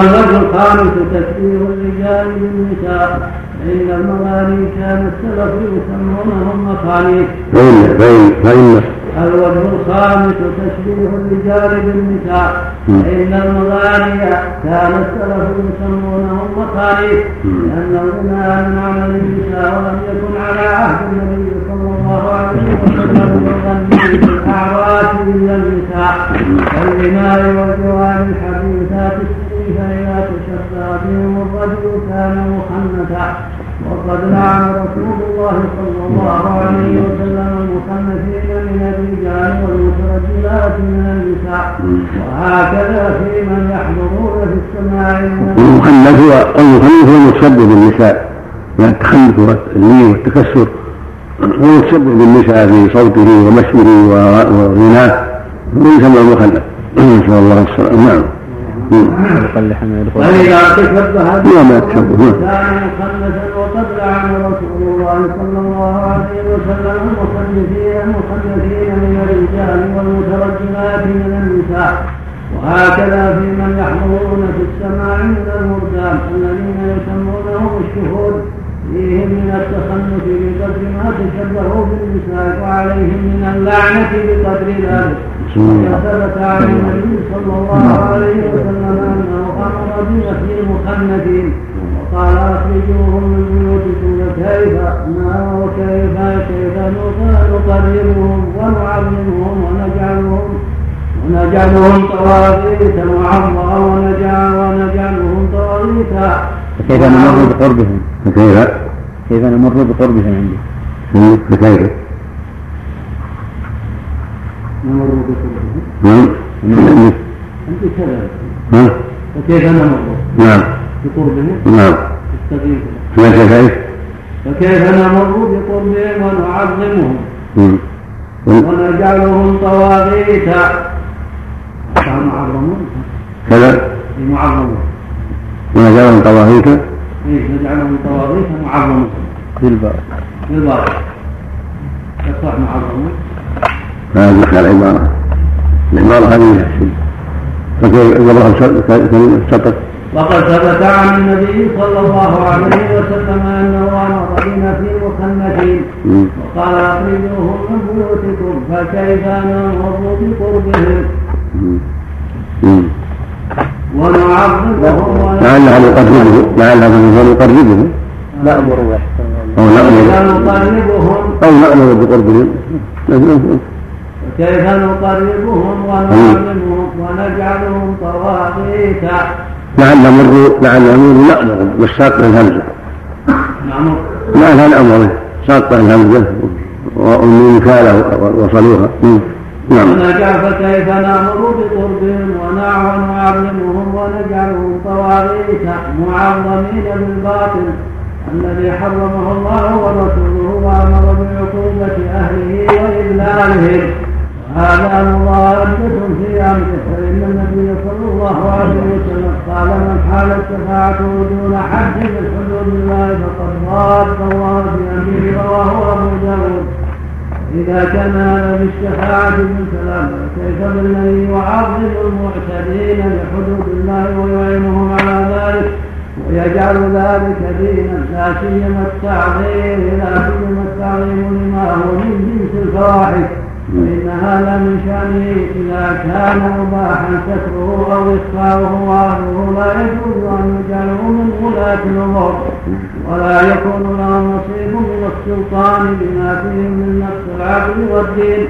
أما الوجه الخامس تشبيه الرجال بالنساء فإن المغاني كان السلف يسمونهم فإن فإن فإن الوجه الخامس تشبيه الرجال بالنساء فإن المغاني كان السلف يسمونهم لأن الغنى من عمل النساء ولم يكن على عهد النبي صلى الله عليه وسلم يغني بالأعراس إلا النساء. كالغناء والجوار الحديثات فإذا تشبه بهم الرجل كان مخنثا. وقد لعن رسول الله صلى الله عليه وسلم المخنثين من الرجال والمترجلات من النساء وهكذا في من يحضرون في السماع المخنث والمخنث هو المتشبه بالنساء. من التخنث واللين والتكسر ويتشبه بالنساء في صوته ومشيه وغناه. ويسمى المخنث نسأل الله السلامة. نعم. فإذا تشبه ما تشبه كان مخنثا وقد لعن رسول الله صلى الله عليه وسلم المخنثين المخنثين من الرجال والمترجمات من النساء وهكذا في من يحضرون في السماع من المردان الذين يسمونهم الشهود فيهم من التخنث بقدر ما تشبهوا بالنساء وعليهم من اللعنة بقدر ذلك. وثبت عن النبي صلى الله عليه وسلم أنه أمر بنفي المخنثين وقال أخرجوهم من بيوتكم كيف ما وكيف كيف نقربهم ونعلمهم ونجعلهم ونجعلهم طواغيت معظما ونجعل ونجعلهم طواغيتا فكيف نمر بقربهم؟ فكيف كيف نمر بقربهم عندي؟ فكيف نمر بقربهم نعم. ها؟ فكيف نمر نعم. بقربهم نعم. استقيم ليس كيف فكيف نمر بقربهم ونعظمهم مم. ونجعلهم طواغيتا معظمون كذا. معظمون ونجعلهم طواغيت. إيه نجعلهم طواغيت معظمون بالباء بالباطل. يصح معظمون هذه العبارة. العبارة هذه فكيف السطر وقد ثبت عن النبي صلى الله عليه وسلم أنه آمر بنفي المخنثين وقال أخرجوهم من بيوتكم فكيف نمر بقربهم؟ ونعظمهم لعله يقربه لعله يقربه. نأمر أو نأمر. أو نأمر بقربهم كيف نقربهم ونعلمهم ونجعلهم طواغيتا لعل نمر لعل نمر نأمر بالساق الهمزة نعم لعلها نأمر ساق الهمزة والنون كاله وصلوها. نعم. ونجع فكيف نأمر بقربهم ونع ونعلمهم ونجعلهم طواغيت معظمين بالباطل. الذي حرمه الله ورسوله وأمر بعقوبة أهله وإذلالهم هذا مضادة في أمره فإن النبي صلى الله عليه وسلم قال من حالت شفاعته دون حد من حدود الله فقد ضاد الله في أمره رواه أبو داود. إذا كان هذا بالشفاعة من كلام كيف بالذي يعظم المعتدين لحدود الله ويعينهم على ذلك؟ ويجعل ذلك دينا لا سيما التعظيم لا سيما التعظيم لما هو من جنس الفواحش. فإن هذا من شأنه إذا كان مباحا ستره أو إخفاؤه وأهله لا يجوز أن يجعله من ولاة الأمور. ولا يكون له نصيب من السلطان بما فيه من نفس العقل والدين.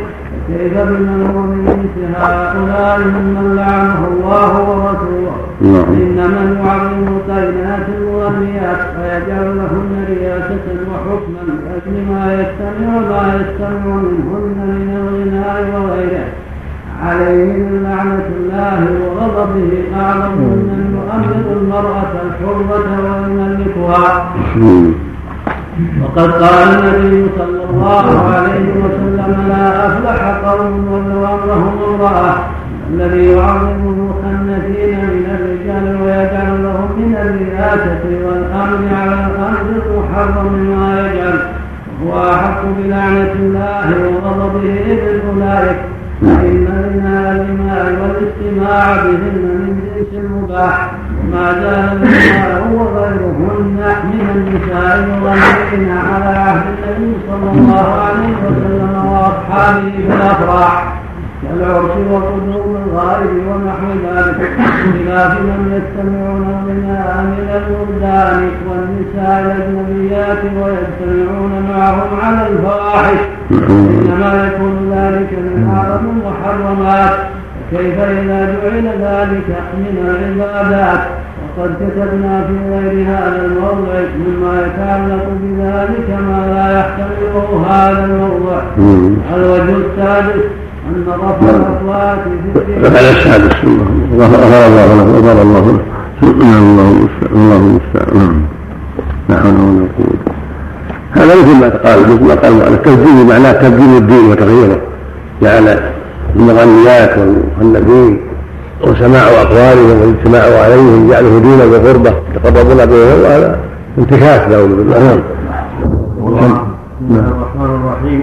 هو من مثل هؤلاء ممن لعنه الله ورسوله؟ إن من يعظم الكائنات المغنيات فيجعل لهن رياسة وحكما لأجل ما يستمع ما يستمع منهن من الغناء وغيره. عليه من لعنة الله وغضبه أعظم من يؤمن المرأة الحرة ويملكها. وقد قال النبي صلى الله عليه وسلم لا أفلح قوم ولو أمرهم امرأة الذي يعظم المخنثين من الرجال ويجعل لهم من الرئاسة والأمر على الأرض المحرم ما يجعل وهو أحق بلعنة الله وغضبه من أولئك فإن من الإماء والاستماع بهن من جنس المباح ما زال النساء وغيرهن من النساء يغنين على عهد النبي صلى الله عليه وسلم واصحابه في الافراح كالعرس وقدوم الغائب ونحو ذلك بخلاف من يستمعون منها من الولدان والنساء الاجنبيات ويجتمعون معهم على الفواحش إنما يكون ذلك من اعظم المحرمات. كيف إذا جعل ذلك من العبادات؟ وقد كتبنا في غير هذا الموضع مما يتعلق بذلك ما لا يحتمله هذا الموضع. الوجه السادس. أن رفع نعم. الأصوات في الدين السادس غفر الله له غفر الله له الله المستعان الله المستعان لا حول ولا قوة هذا مثل ما قال مثل ما قال التبديل معناه تبديل الدين وتغييره جعل المغنيات والمخلفين وسماع اقوالهم والاجتماع عليهم جعله دينا وقربه يتقربون به هذا انتكاس له بالله نعم بسم الله الرحمن الرحيم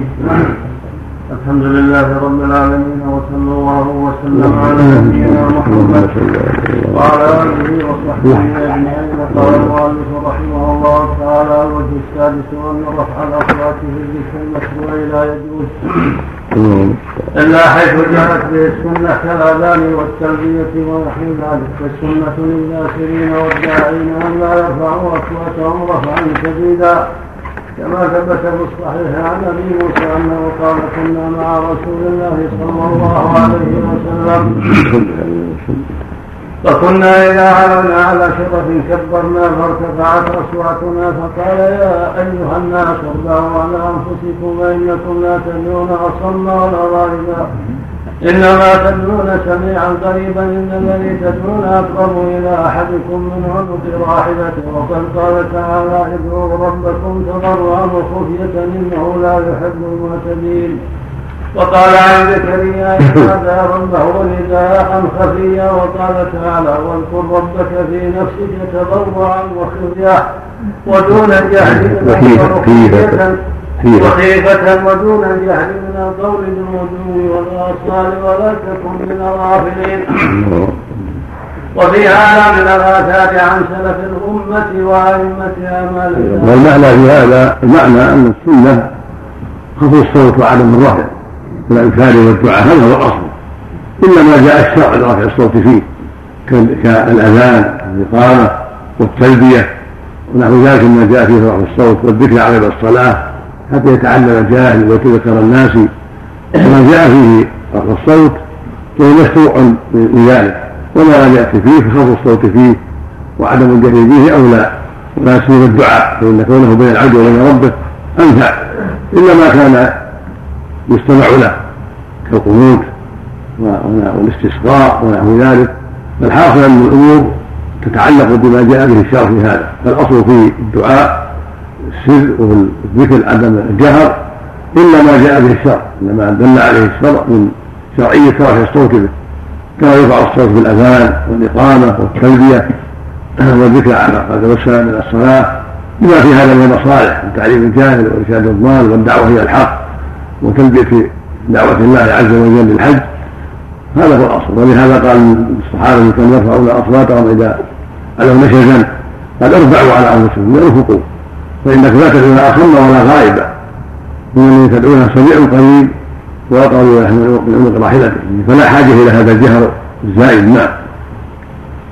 الحمد لله رب العالمين وصلى الله وسلم على نبينا محمد وعلى آله وصحبه. أجمعين. قال المؤلف رحمه الله تعالى الوجه السادس ان رفع الاصوات في الذكر المشروع لا يجوز. إلا حيث جاءت به السنة كالآذان والتلبية ونحو ذلك. فالسنه للذاكرين والداعين أن لا يرفعوا أصواتهم رفعا شديدا. كما ثبت في الصحيح عن أبي موسى أنه قال كنا مع رسول الله صلى الله عليه وسلم. فكنا إذا علونا على شرف كبرنا فارتفعت أصواتنا فقال يا أيها الناس ارضعوا على أنفسكم فإنكم لا تدعون أصم ولا غالبا إنما تدعون سميعا قريبا إن الذي تدعون أقرب إلى أحدكم من عنق راحلته وقد قال تعالى ادعوا ربكم تضرعا وخفية إنه لا يحب المعتدين. وقال عن زكريا نادى ربه نداء خفيا وقال تعالى واذكر ربك في نفسك تضرعا وخفيا ودون الجهل وخفية وخيفة ودون الجهل من القول بالغدو والآصال ولا تكن من الغافلين؟ وفي هذا من الآثار عن سلف الأمة وأئمة أعمال والمعنى في هذا المعنى أن السنة خفض الصوت وعدم الرفع من الأذكار والدعاء هذا هو الأصل. إلا ما جاء الشرع لرفع الصوت فيه كالأذان والإقامة والتلبية ونحو ذلك مما جاء فيه رفع الصوت والذكر عقب الصلاة. حتى يتعلم الجاهل ويتذكر الناس ما جاء فيه رفع الصوت فهو مشروع لذلك. وما لم يأتي فيه فخفض الصوت فيه وعدم الجري به أولى ولا سيما الدعاء فإن كونه بين العبد وبين ربه أنفع. إلا ما كان يستمع له كالقنوت والاستسقاء ونحو ذلك. فالحاصل أن الأمور تتعلق بما جاء به الشرع في هذا. فالأصل في الدعاء السر وفي الذكر عدم الجهر إلا ما جاء به الشرع إنما دل عليه الشرع من شرعية رفع الصوت به كما يرفع الصوت بالأذان والإقامة والتلبية والذكر على قدر والسلام من الصلاة بما في هذا من المصالح من تعليم الجاهل وإرشاد الضال والدعوة إلى الحق وتلبية دعوة الله عز وجل للحج. هذا هو الأصل. ولهذا قال الصحابة كانوا يرفعون أصواتهم إذا علوا نشزا قال ارفعوا على أنفسكم وانفقوا فإنك لا تدعون أصم ولا غائبا من الذي تدعونها سميع قريب وأقرب من عنق راحلته فلا حاجة إلى هذا الجهر الزائد نعم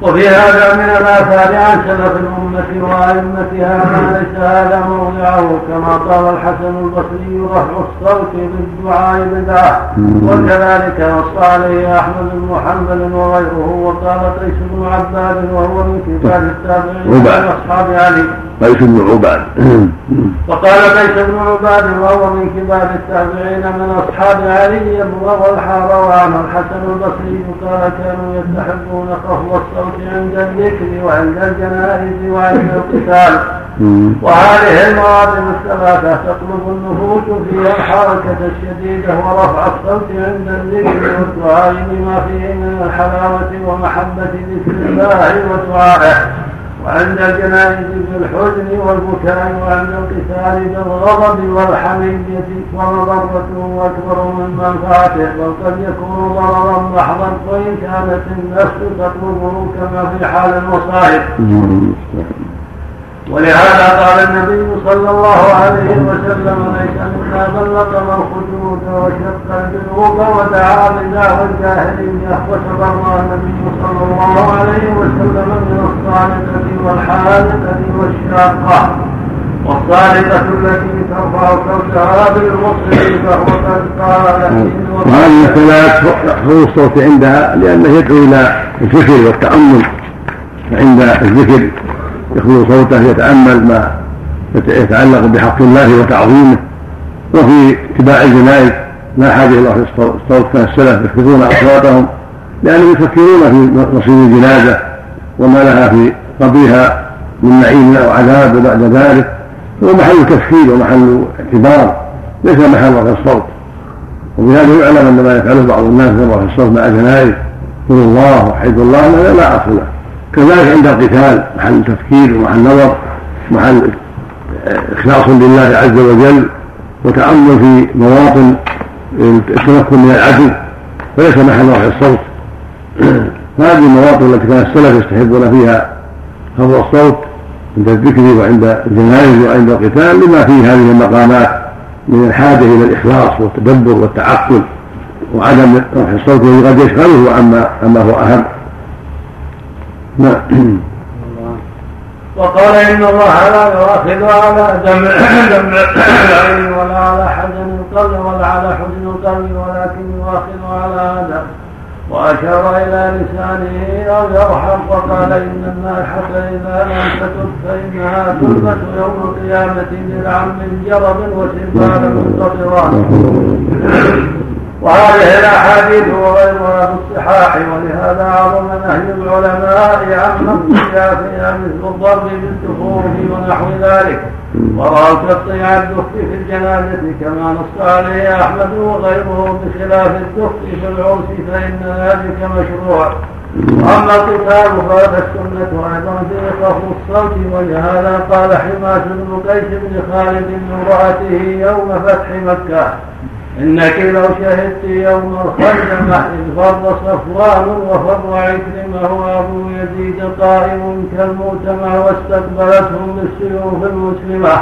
وفي هذا من الآثار عن سلف الأمة وأئمتها ما ليس هذا موضعه كما قال الحسن البصري رفع الصوت بالدعاء بدعة وكذلك نص عليه أحمد بن محمد وغيره وقال قيس بن عباد وهو من كبار التابعين من أصحاب علي. قيس بن عباد. وقال قيس بن عباد وهو من كبار التابعين من أصحاب علي يبلغ الحار وعن الحسن البصري قال كانوا يستحبون خفض الصوت عند الذكر وعند الجنائز وعند القتال. وهذه المواطن الثلاثة تطلب النفوس فيها الحركة الشديدة ورفع الصوت عند الذكر والدعاء بما فيه من الحلاوة ومحبة ذكر الله ودعائه وعند الجنائز بالحزن والبكاء وعند القتال بالغضب والحمية ومضرته أكبر من منفعته. بل قد يكون ضررا محضا وإن كانت النفس تطلبه كما في حال المصائب. ولهذا قال النبي صلى الله عليه وسلم ليس منا من لطم الخدود وشق الجنوب ودعا بدعوى الجاهلية وتبرا النبي صلى الله عليه وسلم من الصالحة والحالقه والشاقة. والصالحة التي ترفع صوتها بالمصر فهو قد قال وهذه الصلاة يحفظ الصوت عندها لأنه يدعو إلى الفكر والتأمل. عند الذكر. يخلو صوته يتأمل ما يتعلق بحق الله وتعظيمه. وفي اتباع الجنائز لا حاجة إلى الصوت كان السلف يخفضون أصواتهم لأنهم يفكرون في مصير الجنازة وما لها في قبرها من نعيم أو عذاب وبعد ذلك. هو محل تفكير ومحل اعتبار ليس محل رفع الصوت. وبهذا يعلم أن ما يفعله بعض الناس من رفع الصوت مع الجنائز قل الله وحيد الله هذا لا أصل له. كذلك عند القتال محل تفكير ومحل نظر محل إخلاص لله عز وجل وتأمل في مواطن التمكن من العدو فليس محل رفع الصوت. هذه المواطن التي كان السلف يستحبون فيها خفض الصوت عند الذكر وعند الجنائز وعند القتال لما فيه هذه المقامات من الحاجة إلى الإخلاص والتدبر والتعقل وعدم رفع الصوت الذي قد يشغله عما هو أهم. نعم. وقال إن الله لا يؤاخذ على دمع دمع العين ولا على حزن القلب ولا على حزن القلب ولكن يؤاخذ على هذا. وأشار إلى لسانه أو يرحم وقال إن الناحة إذا لم تتب فإنها تلبس يوم القيامة من جرب وسنبال منتصران وهذه الأحاديث وغيرها في الصحاح ولهذا عظم نهي العلماء عن فيها مثل الضرب بالدخول ونحو ذلك. وراى تقطيع الدخ في الجنازة كما نص عليه أحمد وغيره بخلاف الدخ في العرس فإن ذلك مشروع. وأما القتال فهذا السنة أيضا في خفض الصوت ولهذا قال حماس بن قيس بن خالد لامراته يوم فتح مكة. إنك لو شهدت يوم الخندق إذ فر صفوان وفر عكرمة وأبو يزيد قائم كالمؤتمع واستقبلتهم بالسيوف المسلمة.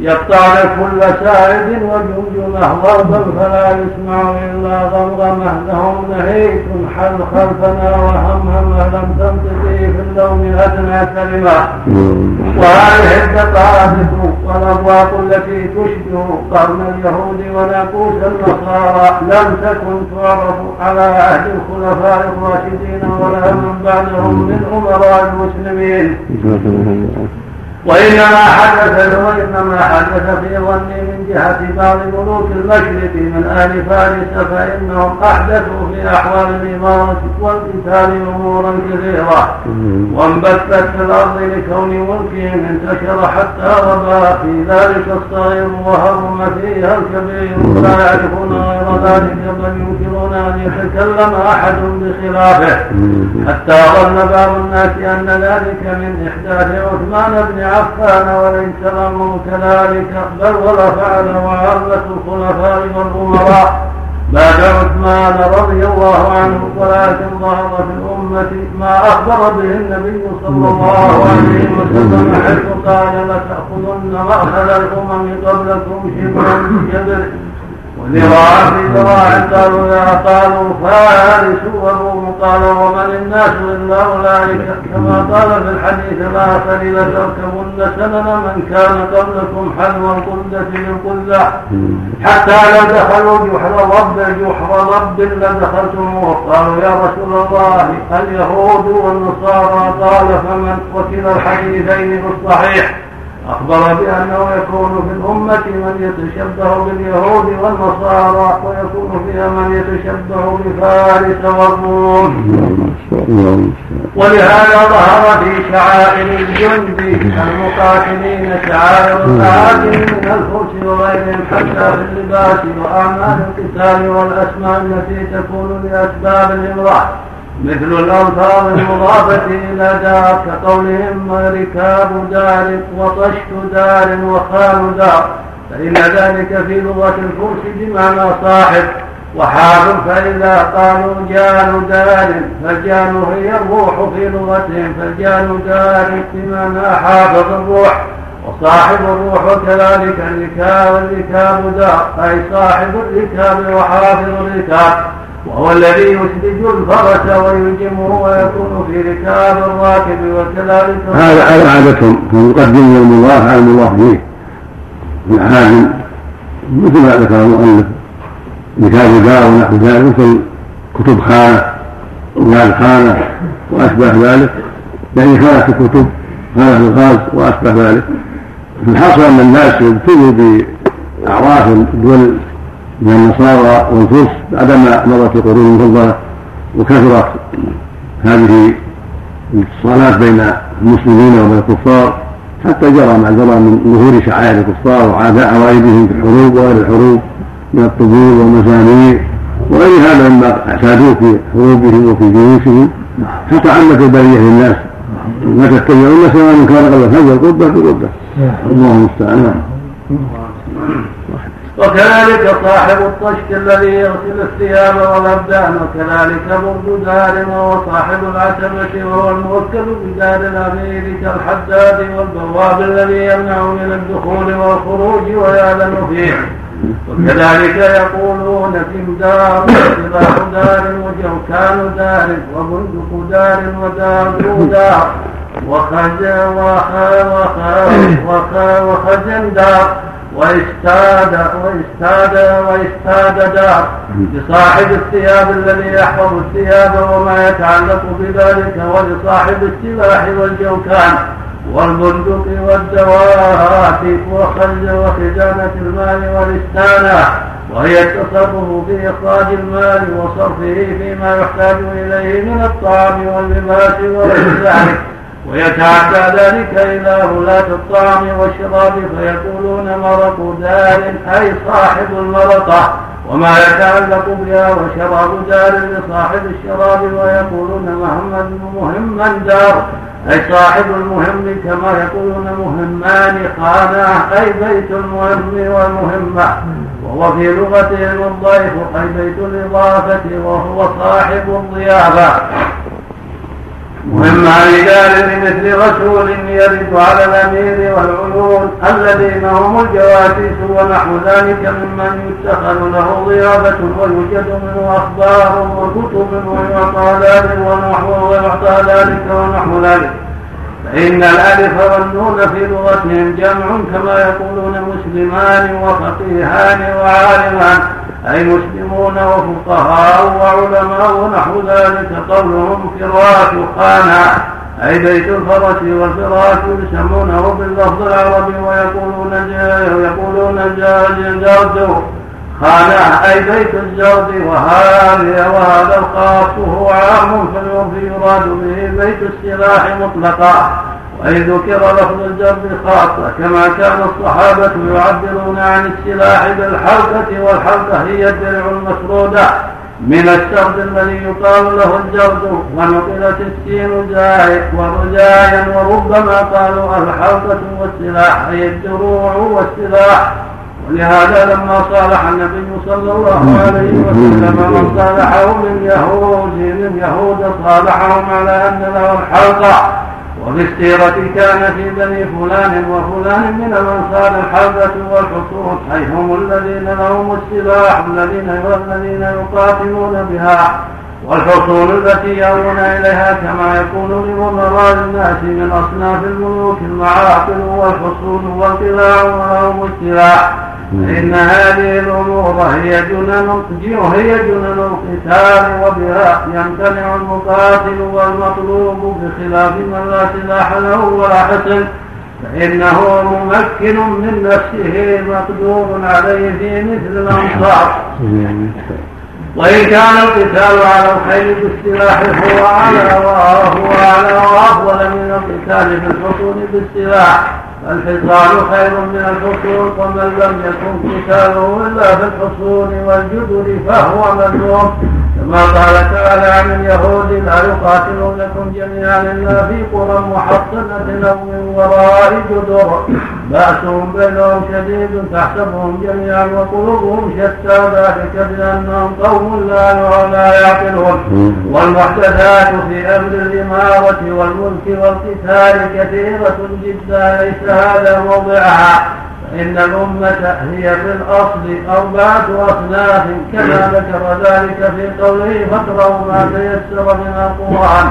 يقطعن كل ساعد وجمجمه ضربا فلا يسمع إلا غمغمه لهم نهيك حل خلفنا وهمهمه لم تنطقي في اللوم أدنى كلمة. وهذه الدقائق والأبواق التي تشبه قرن اليهود وناقوس النصارى. لم تكن تعرف على عهد الخلفاء الراشدين ولا من بعدهم من أمراء المسلمين. وإنما حدث وإنما حدث في ظني من جهة بعض ملوك المشرق من أهل فارس فإنهم أحدثوا في أحوال الإمارة والقتال أمورا كثيرة. وانبثت في الأرض لكون ملكهم انتشر حتى ربى في ذلك الصغير وهرم فيها الكبير. لا يعرفون غير ذلك بل ينكرون أن يتكلم أحد بخلافه. حتى ظن بعض الناس أن ذلك من إحداث عثمان بن عفان وليس الامر كذلك بل ولا فعل وعامه الخلفاء والأمراء. بعد عثمان رضي الله عنه ولكن ظهر في الأمة ما أخبر به النبي صلى الله عليه وسلم حيث قال لتأخذن مأخذ الأمم قبلكم شبرا بشبر وذراعا في ذراع قالوا يا قالوا فارس وروم قال ومن الناس الا اولئك كما قال في الحديث الآخر لتركبن سنن من كان قبلكم حلو القلة بالقلة حتى لو دخلوا جحر رب جحر رب لدخلتموه قالوا يا رسول الله اليهود والنصارى قال فمن وكلا الحديثين في الصحيح أخبر بأنه يكون في الأمة من يتشبه باليهود والنصارى ويكون فيها من يتشبه بفارس والروم. ولهذا ظهر في شعائر الجند المقاتلين شعائر القاتل من الفرس وغيرهم حتى في اللباس وأعمال القتال والأسماء التي تكون لأسباب الإمرأة مثل الألفاظ المضافة إلى دار كقولهم ركاب دار وطشت دار وخال دار. فإن ذلك في لغة الفرس بمعنى صاحب. وحال فإذا قالوا جان دار فالجان هي الروح في لغتهم فالجان دار بمعنى حافظ الروح. وصاحب الروح وكذلك الركاب الركاب دار. أي صاحب الركاب وحافظ الركاب. وهو الذي يسلج الفرس ويلجمه ويكون في ركاب الراكب وكذلك هذا هذا عادتهم. فيقدم يوم الله على المضاف اليه العالم مثل ما ذكر المؤلف. ركاب دار ونحو ذلك مثل كتب خانة وغال خانة واشبه ذلك. يعني خانة الكتب خانة الغاز واشبه ذلك. الحاصل أن الناس يبتلوا بأعراف الدول من النصارى والفرس بعدما مضت القرون المفضله وكثرت هذه الاتصالات بين المسلمين وبين الكفار حتى جرى ما جرى من ظهور شعائر الكفار وعاداء عوائدهم في الحروب وغير الحروب من الطبول والمزامير وغير هذا مما اعتادوه في حروبهم وفي جيوشهم حتى عمت البرية للناس. ما تتبعون سواء كان قبل الفجر قبه بقبه الله المستعان. وكذلك صاحب الطشت الذي يغسل الثياب والأبدان وكذلك برد دار وهو صاحب العتبة وهو الموكل بدار الأمير كالحداد والبواب الذي يمنع من الدخول والخروج ويعلم فيه. وكذلك يقولون في دار وسلاح دار وجوكان دار وبندق دار ودار دار وخز وخزن دار. واستاد واستاد واستاد دار. لصاحب الثياب الذي يحفظ الثياب وما يتعلق بذلك ولصاحب السلاح والجوكان والبندق والدوات وخز وخزانة المال والإستانة. وهي التصرف في إخراج المال وصرفه فيما يحتاج إليه من الطعام واللباس وغير ذلك ويتعدى ذلك إلى ولاة الطعام والشراب فيقولون مرق دار أي صاحب المرقة. وما يتعلق بها وشراب دار لصاحب الشراب ويقولون محمد مهما دار. أي صاحب المهم كما يقولون مهمان خانة أي بيت المهم والمهمة وهو في لغتهم الضيف أي بيت الإضافة وهو صاحب الضيافة. مهم رجال لمثل رسول يرد على الأمير والعيون الذين هم الجواسيس ونحو ذلك ممن يتخذ له ضيافة ويوجد منه أخبار وكتب ويعطى ذلك ونحو ويعطى ذلك ونحو ذلك. فإن الألف والنون في لغتهم جمع كما يقولون مسلمان وفقيهان وعالمان أي مسلمون وفقهاء وعلماء ونحو ذلك قولهم فراش خانع أي بيت الفرس والفراش يسمونه باللفظ العربي ويقولون يقولون جرد خانع أي بيت الجرد وهذا وهذا الخاص هو عام في يراد به بيت السلاح مطلقا. أي ذكر لفظ الجر خاصة كما كان الصحابة يعبرون عن السلاح بالحلقة والحلقة هي الدرع المسرودة من الشرد الذي يقال له الجرد ونقلت السين جاي ورجايا وربما قالوا الحلقة والسلاح أي الدروع والسلاح. ولهذا لما صالح النبي صلى الله عليه وسلم من صالحه من يهود من يهود صالحهم على أن له الحلقة. وفي السيرة كان في بني فلان وفلان من الأنصار الحربة والحصون. أي هم الذين لهم السلاح الذين والذين يقاتلون بها والحصون التي يأوون إليها كما يكون لمضراء الناس من أصناف الملوك المعاقل والحصون والقلاع ولهم السلاح. فإن هذه الأمور هي جنن هي جنن القتال وبها يمتنع المقاتل والمطلوب بخلاف من لا سلاح له ولا حسن. فإنه ممكن من نفسه مقدور عليه في مثل الأنصار. وإن كان القتال على الخيل بالسلاح هو على وهو على وأفضل من القتال بالحصون بالسلاح. الحصان خير من الحصول ومن لم يكن قتاله إلا في الحصول والجدر فهو مذموم. كما قال تعالى عن اليهود لا يقاتلونكم جميعا إلا في قرى محصنة أو من وراء جدر. بأسهم بينهم شديد تحسبهم جميعا وقلوبهم شتى ذلك بأنهم قوم لا لا يعقلون. والمحدثات في أمر الإمارة والملك والقتال كثيرة جدا ليس هذا موضعها. فإن الأمة هي في الأصل أربعة أصناف كما ذكر ذلك في قوله فاقرأوا ما تيسر من القرآن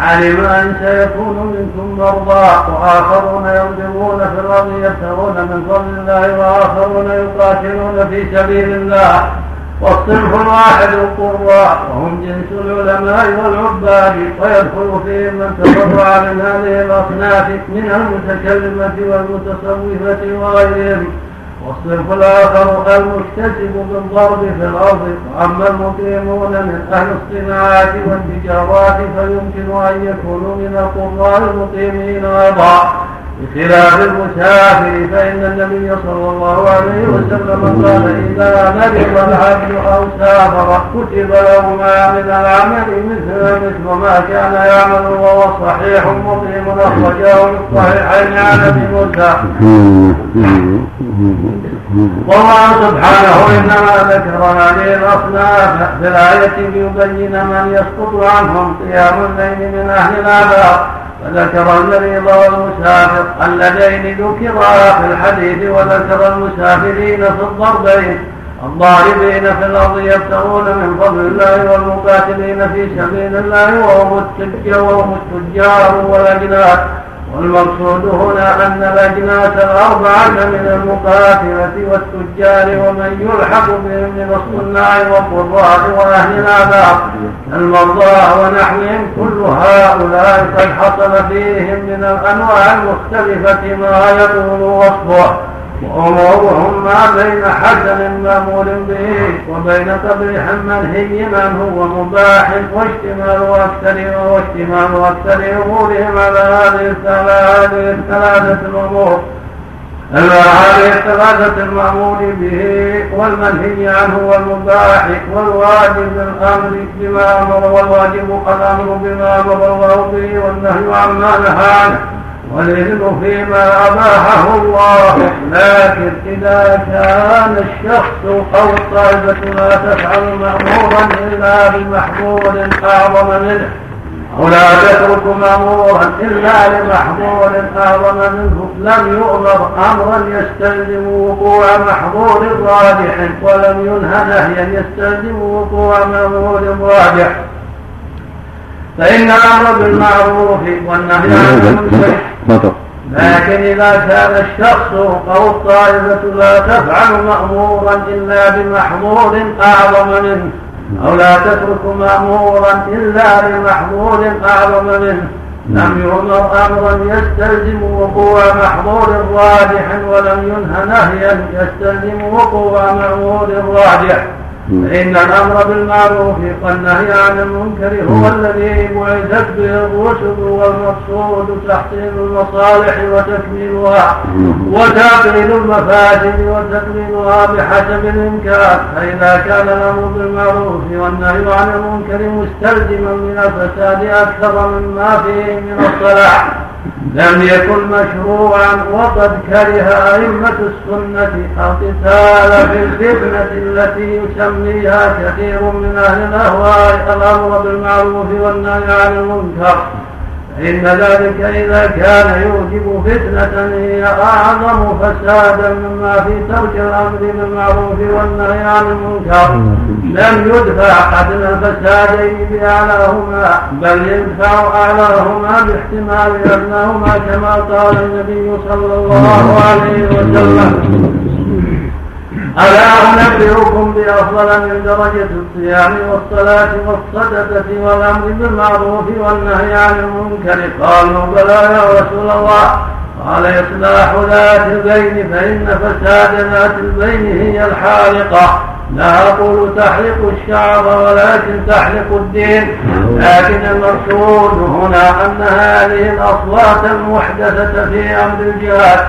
علم أن سيكون منكم مرضى وآخرون يضربون في الأرض يبتغون من فضل الله وآخرون يقاتلون في سبيل الله. والصنف الواحد القراء وهم جنس العلماء والعباد. ويدخل فيهم من تفرع من هذه الأصناف من المتكلمة والمتصوفة وغيرهم. والصنف الآخر المكتسب بالضرب في الأرض. وأما المقيمون من أهل الصناعات والتجارات فيمكن أن يكونوا من القراء المقيمين أيضا. بخلاف المسافر فإن النبي صلى الله عليه وسلم قال إذا مرض العبد أو سافر كتب له ما من العمل مثل مثل ما كان يعمل وهو صحيح مقيم أخرجه في الصحيحين عن أبي موسى. والله سبحانه إنما ذكر هذه الأصناف في الآية ليبين من يسقط عنهم قيام الليل من أهل الآباء. وذكر المريض والمسافر اللذين ذكرا في الحديث وذكر المسافرين في الضربين الضاربين في الأرض يبتغون من فضل الله والمقاتلين في سبيل الله وهم التجار والأجناد والمقصود هنا أن الأجناس الأربعة من المقاتلة والتجار ومن يلحق بهم من الصناع والقراء وأهل الآباء. المرضى ونحوهم كل هؤلاء قد حصل فيهم من الأنواع المختلفة ما يطول وصفه. وأمورهم ما بين حسن مأمور به وبين قبيح منهي عنه ومباح واشتمال أكثر واشتمال أكثر أمورهم على هذه الثلاثة الأمور. هذه الثلاثة المأمور به والمنهي عنه والمباح والواجب الأمر بما أمر والواجب الأمر بما أمر الله به والنهي عما نهى عنه. والإذن فيما أباحه الله. لكن إذا كان الشخص أو الطائفة لا تفعل مأمورا إلا بمحظور أعظم منه. أو لا تترك مأمورا إلا لمحظور أعظم منه. لم يؤمر أمرا يستلزم وقوع محظور راجح. ولم ينهى نهيا يستلزم وقوع مأمور راجح. فإن الأمر بالمعروف والنهي عن المنكر لكن إذا كان الشخص أو الطائفة لا تفعل مأمورا إلا بمحظور أعظم منه أو لا تترك مأمورا إلا بمحظور أعظم منه لم يؤمر أمرا يستلزم وقوع محظور راجح ولم ينهى نهيا يستلزم وقوع مأمور راجح. فإن الأمر بالمعروف والنهي عن المنكر هو الذي بعثت به الرسل والمقصود تحصيل المصالح وتكميلها وتعقيد المفاسد وتقليلها بحسب الإمكان فإذا كان الأمر بالمعروف والنهي عن المنكر مستلزما من الفساد أكثر مما فيه من الصلاح. لم يكن مشروعا وقد كره أئمة السنة القتال في الفتنة التي يسميها كثير من أهل الأهواء الأمر بالمعروف والنهي عن المنكر. فإن ذلك إذا كان يوجب فتنة هي أعظم فسادا مما في ترك الأمر بالمعروف والنهي عن المنكر. لم يدفع أدنى الفسادين بأعلاهما بل يدفع أعلاهما باحتمال أدناهما كما قال النبي صلى الله عليه وسلم. ألا أنبئكم بأفضل من درجة الصيام والصلاة والصدقة والأمر بالمعروف والنهي عن المنكر؟ قالوا بلى يا رسول الله. قال إصلاح ذات البين فإن فساد ذات البين هي الحالقة. لا أقول تحلق الشعر ولكن تحلق الدين لكن المقصود هنا أن هذه الأصوات المحدثة في أمر الجهاد.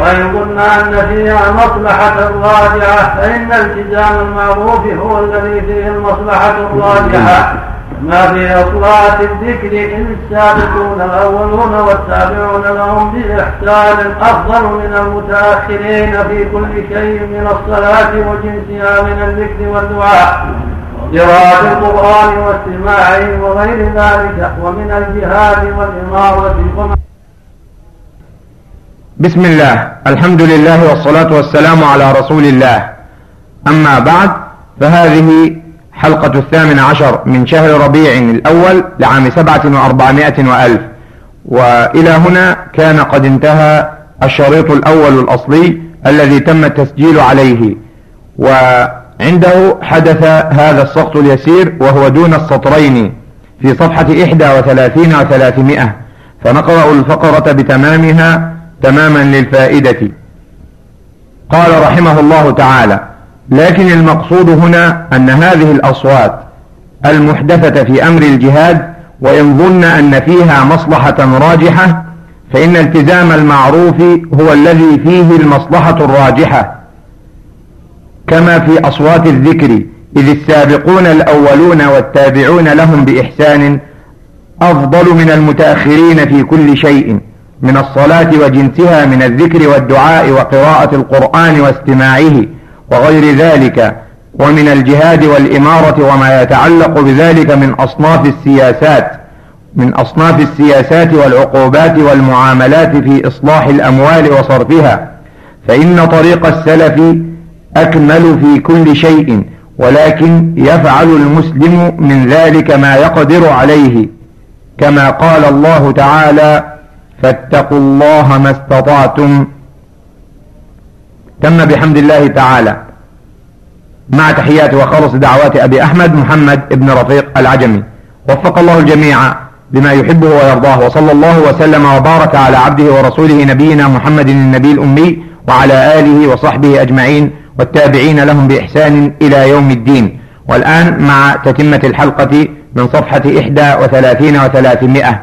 وإن قلنا أن فيها مصلحة راجعة فإن التزام المعروف هو الذي فيه المصلحة الراجحة. ما في أصوات الذكر إن السابقون الأولون والتابعون لهم بإحسان أفضل من المتأخرين في كل شيء من الصلاة وجنسها من الذكر والدعاء قراءة القرآن واستماعه وغير ذلك ومن الجهاد والإمارة بسم الله الحمد لله والصلاة والسلام على رسول الله. أما بعد فهذه حلقة الثامن عشر من شهر ربيع الأول لعام سبعة وأربعمائة وألف. وإلى هنا كان قد انتهى الشريط الأول الأصلي الذي تم التسجيل عليه. وعنده حدث هذا السقط اليسير وهو دون السطرين في صفحة إحدى وثلاثين وثلاثمائة. فنقرأ الفقرة بتمامها تماما للفائدة. قال رحمه الله تعالى لكن المقصود هنا أن هذه الأصوات المحدثة في أمر الجهاد وإن ظن أن فيها مصلحة راجحة فإن التزام المعروف هو الذي فيه المصلحة الراجحة. كما في أصوات الذكر إذ السابقون الأولون والتابعون لهم بإحسان أفضل من المتأخرين في كل شيء من الصلاة وجنسها من الذكر والدعاء وقراءة القرآن واستماعه. وغير ذلك ومن الجهاد والإمارة وما يتعلق بذلك من أصناف السياسات من أصناف السياسات والعقوبات والمعاملات في إصلاح الأموال وصرفها. فإن طريق السلف أكمل في كل شيء ولكن يفعل المسلم من ذلك ما يقدر عليه. كما قال الله تعالى فاتقوا الله ما استطعتم تم بحمد الله تعالى مع تحيات وخلص دعوات أبي أحمد محمد ابن رفيق العجمي. وفق الله الجميع بما يحبه ويرضاه وصلى الله وسلم وبارك على عبده ورسوله نبينا محمد النبي الأمي وعلى آله وصحبه أجمعين والتابعين لهم بإحسان إلى يوم الدين. والآن مع تتمة الحلقة من صفحة إحدى وثلاثين وثلاثمائة.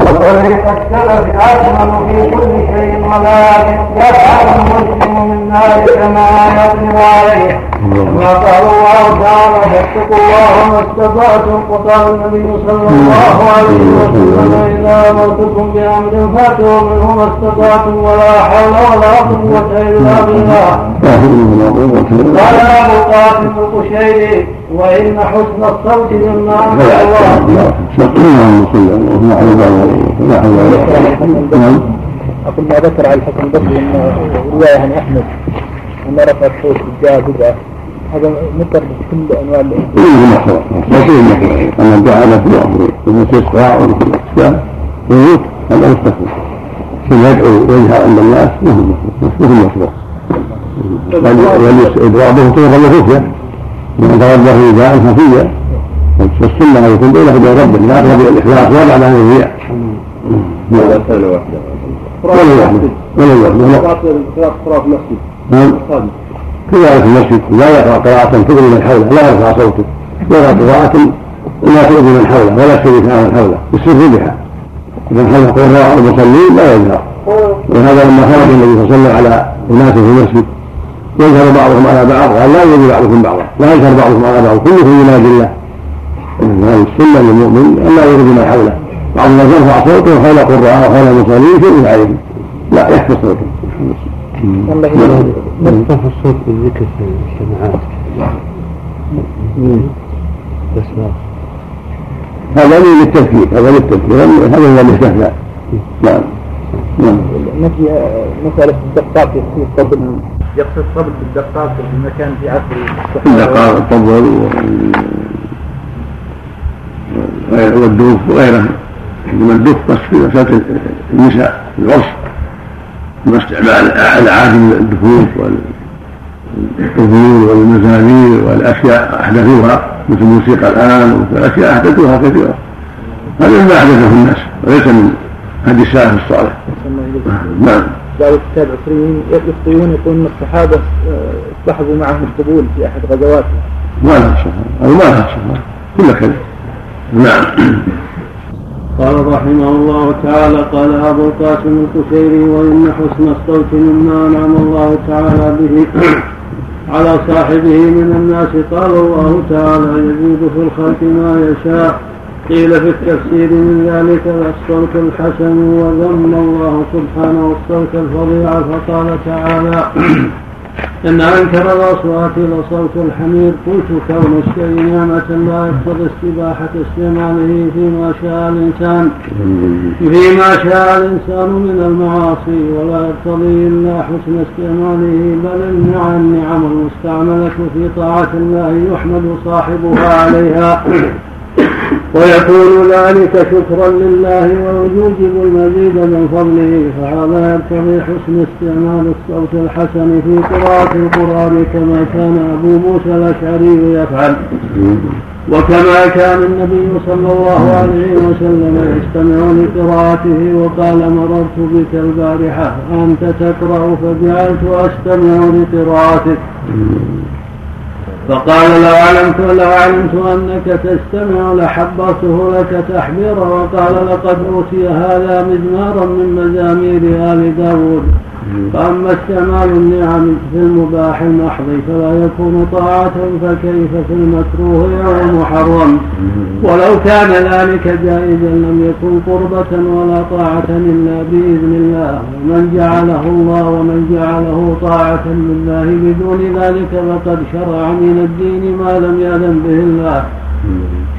وطريق السلف أكمل في كل شيء ولكن يفعل المسلم من ذلك ما يقدر عليه كما قال الله تعالى فاتقوا الله ما استطعتم وقال النبي صلى الله عليه وسلم إذا أمرتكم بأمر فاتوا منه ما استطعتم ولا حول ولا قوة إلا بالله قال أبو قاسم القشيري وإن حسن الصوت مما الله أقول ما ذكر على الحسن البصري أن رواية عن أحمد أن رفع الصوت بالجاء بدعة هذا مكر بكل أنواع الدعاء له والاستسقاء والوت هذا مستحيل ثم يدعو ويجهر عند الناس ما هو مشروع وإضرابه طرق الخفية من توضه نداء خفيا والسنة أن يكون بينه وبين ربه لا ترى الإخلاص ولا على الرياء ولا وحده ولا وحده قراءة المسجد. نعم. كذلك المسجد لا يقرأ قراءة تؤذي من حوله لا يرفع صوته. يقرأ قراءة لا تؤذي من حوله ولا يشترك من حوله بالسر بها. إذا حل قراء المصلين لا يجهر وهذا لما خرج النبي صلى الله عليه وسلم على أناس في المسجد. يجهر بعضهم على بعض قال لا يؤذي بعضكم بعضا لا يجهر بعضكم على بعض كلكم ينادي الله. هذه السنة للمؤمن أن لا يؤذي من حوله. بعض الناس يرفع صوته حول قراء وحول المصلين شيء عليه لا يحفظ صوته. نصف الصوت بالذكر في الجماعات. بس هذا للتذكير هذا للتذكير هذا هو الاستثناء نعم. نعم. نفي مسألة الدقات في الطبل يقصد الطبل بالدقات في المكان في عصر الدقاق الطبل والدوف وغيرها عندما الدف بس في مسألة النساء العرس اما استعمال العادي الدفوف والطبول والمزامير والأشياء أحدثوها مثل موسيقى الآن ومثل اشياء أحدثوها كثيرة. هذا ما أحدثه الناس وليس من هدي السلف الصالح. نعم. قالوا كتاب عسريين يخطئون يقولون ان الصحابة اصطحبوا آه، معهم القبول في أحد غزواتهم. ما لها شفاعه أو ما لها شفاعه كل كذب. نعم. قال رحمه الله تعالى قال أبو القاسم القشيري وإن حسن الصوت مما انعم الله تعالى به على صاحبه من الناس قال الله تعالى يزيد في الخلق ما يشاء قيل في التفسير من ذلك الصوت الحسن وذم الله سبحانه الصوت الفظيع فقال تعالى إن أنكر الأصوات لصوت الحمير قلت كون الشيء نعمة لا يقتضي استباحة استعماله فيما شاء الإنسان فيما شاء الإنسان من المعاصي ولا يقتضي إلا حسن استعماله بل النعم النعم المستعملة في طاعة الله يحمد صاحبها عليها. ويكون ذلك شكرا لله ويوجب المزيد من فضله فهذا يقتضي حسن استعمال الصوت الحسن في قراءة القرآن كما كان أبو موسى الأشعري يفعل. وكما كان النبي صلى الله عليه وسلم يستمع لقراءته وقال مررت بك البارحة أنت تقرأ فجعلت أستمع لقراءتك. فقال لو علمت لو علمت أنك تستمع لحبرته لك تحبيرا وقال لقد أوتي هذا مزمارا من مزامير آل داود. فأما استعمال النعم في المباح المحض فلا يكون طاعة فكيف في المكروه أو المحرم ولو كان ذلك جائزا لم يكن قربة ولا طاعة إلا بإذن الله. ومن جعله الله ومن جعله طاعة لله بدون ذلك فقد شرع من الدين ما لم يأذن به الله.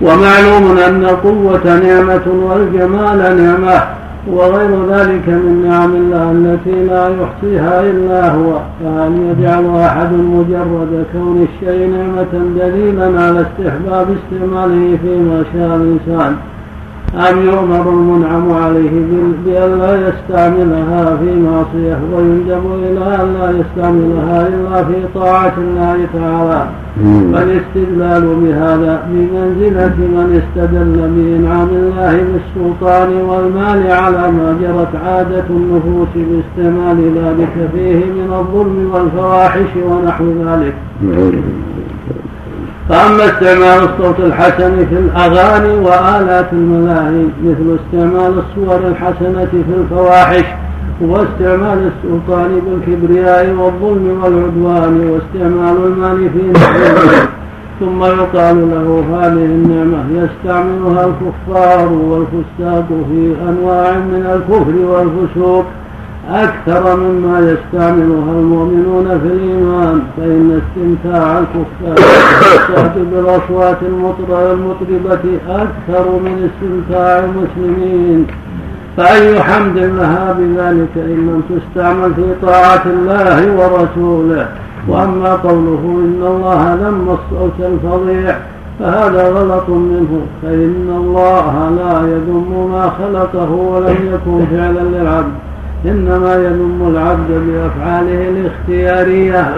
ومعلوم أن القوة نعمة والجمال نعمة. وغير ذلك من نعم الله التي لا يحصيها إلا هو فهل يجعل أحد مجرد كون الشيء نعمة دليلا على استحباب استعماله فيما شاء الإنسان أم يؤمر المنعم عليه بألا يستعملها في معصية ويندب إلى أن لا يستعملها إلا في طاعة الله تعالى. فالاستدلال بهذا بمنزلة من استدل بإنعام الله بالسلطان والمال على ما جرت عادة النفوس باستعمال ذلك فيه من الظلم والفواحش ونحو ذلك. فأما استعمال الصوت الحسن في الأغاني وآلات الملاهي مثل استعمال الصور الحسنة في الفواحش واستعمال السلطان بالكبرياء والظلم والعدوان واستعمال المال في نحوه ثم يقال له هذه النعمة يستعملها الكفار والفساق في أنواع من الكفر والفسوق. أكثر مما يستعملها المؤمنون في الإيمان فإن استمتاع الكفار بالأصوات المطربة أكثر من استمتاع المسلمين. فأي حمد لها بذلك إن لم تستعمل في طاعة الله ورسوله؟ وأما قوله إن الله ذم الصوت الفظيع فهذا غلط منه فإن الله لا يذم ما خلقه ولم يكن فعلا للعبد. إنما يذم العبد بأفعاله الاختيارية.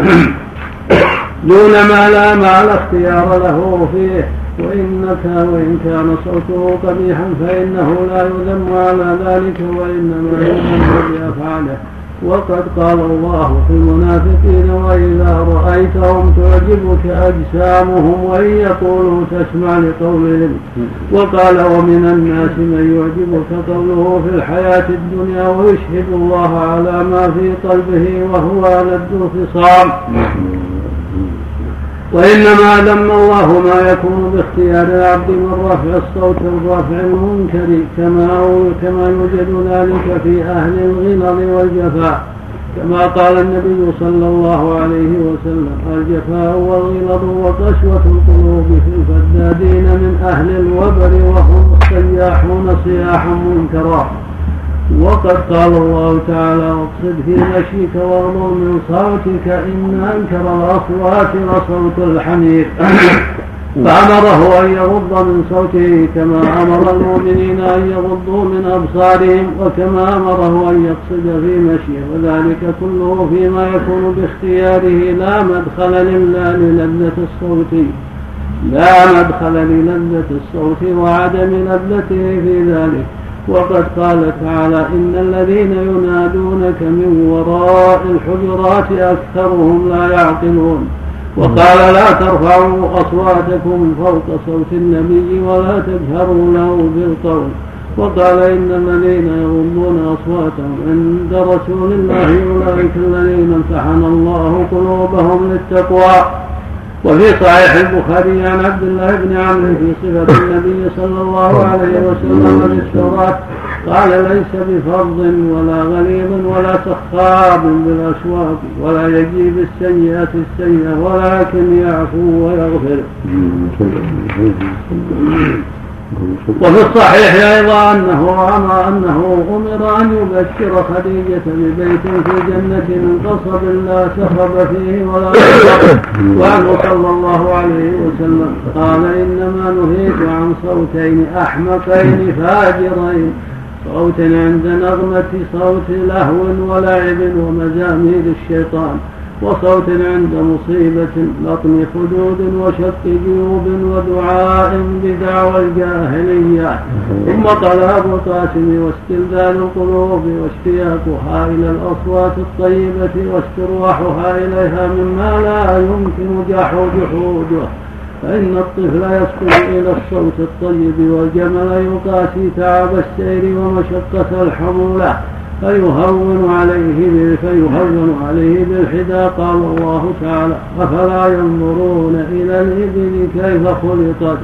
دون ما لا ما لا اختيار له فيه. وإنك وإن كان صوته قبيحا فإنه لا يذم على ذلك وإنما يذم بأفعاله. وقد قال الله في المنافقين وإذا رأيتهم تعجبك أجسامهم وإن يقولوا تسمع لقولهم. وقال ومن الناس من يعجبك قوله في الحياة الدنيا ويشهد الله على ما في قلبه وهو ألد الخصام وإنما ذم الله ما يكون باختيار العبد من رفع الصوت الرفع المنكر كما كما يوجد ذلك في أهل الغلظ والجفاء. كما قال النبي صلى الله عليه وسلم الجفاء والغلظ وقسوة القلوب في الفدادين من أهل الوبر وهم السياحون صياحا منكرا. وقد قال الله تعالى واقصد في مشيك واغضب من صوتك إن أنكر الأصوات لصوت الحمير. فأمره أن يغض من صوته كما أمر المؤمنين أن يغضوا من أبصارهم وكما أمره أن يقصد في مشيه. وذلك كله فيما يكون باختياره لا مدخل لله للذة الصوت لا مدخل للذة الصوت وعدم لذته في ذلك. وقد قال تعالى إن الذين ينادونك من وراء الحجرات أكثرهم لا يعقلون. وقال لا ترفعوا أصواتكم فوق صوت النبي ولا تجهروا له بالقول. وقال إن الذين يغضون أصواتهم عند رسول الله أولئك الذين امتحن الله قلوبهم للتقوى. وفي صحيح البخاري عن عبد الله بن عمرو في صفة النبي صلى الله عليه وسلم للتوراة قال ليس بفظ ولا غليظ ولا سخاب بالأسواق ولا يجيب السيئة السيئة ولكن يعفو ويغفر. وفي الصحيح أيضا أنه أمر أنه أمر أن يبشر خديجة ببيت في الجنة من قصب لا سخب فيه ولا وعنه صلى الله عليه وسلم قال إنما نهيت عن صوتين أحمقين فاجرين. صوت عند نغمة صوت لهو ولعب ومزامير الشيطان. وصوت عند مصيبة لطم خدود وشق جيوب ودعاء بدعوى الجاهلية. ثم طلب القاسم واستلذال القلوب واشتياقها إلى الأصوات الطيبة واسترواحها إليها مما لا يمكن جحوده. فإن الطفل يسقط إلى الصوت الطيب والجمل يقاسي تعب السير ومشقة الحمولة. فيهون عليه فيهون عليه بالحدى قال الله تعالى أفلا ينظرون إلى الإبل كيف خلقت؟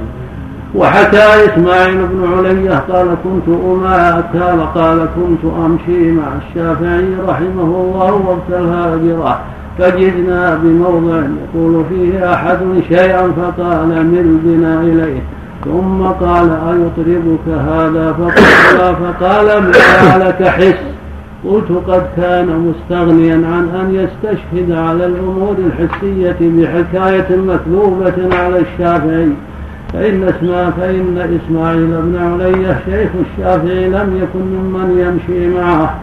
وحكى إسماعيل بن علية قال كنت أما قال كنت أمشي مع الشافعي رحمه الله وقت الهاجرة فجدنا بموضع يقول فيه أحد شيئا فقال مل بنا إليه. ثم قال أيطربك هذا؟ فقال فقال ما لك حس؟ قلت قد كان مستغنيا عن أن يستشهد على الأمور الحسية بحكاية مكذوبة على الشافعي. فإن اسماء فإن إسماعيل بن علي شيخ الشافعي لم يكن ممن يمشي معه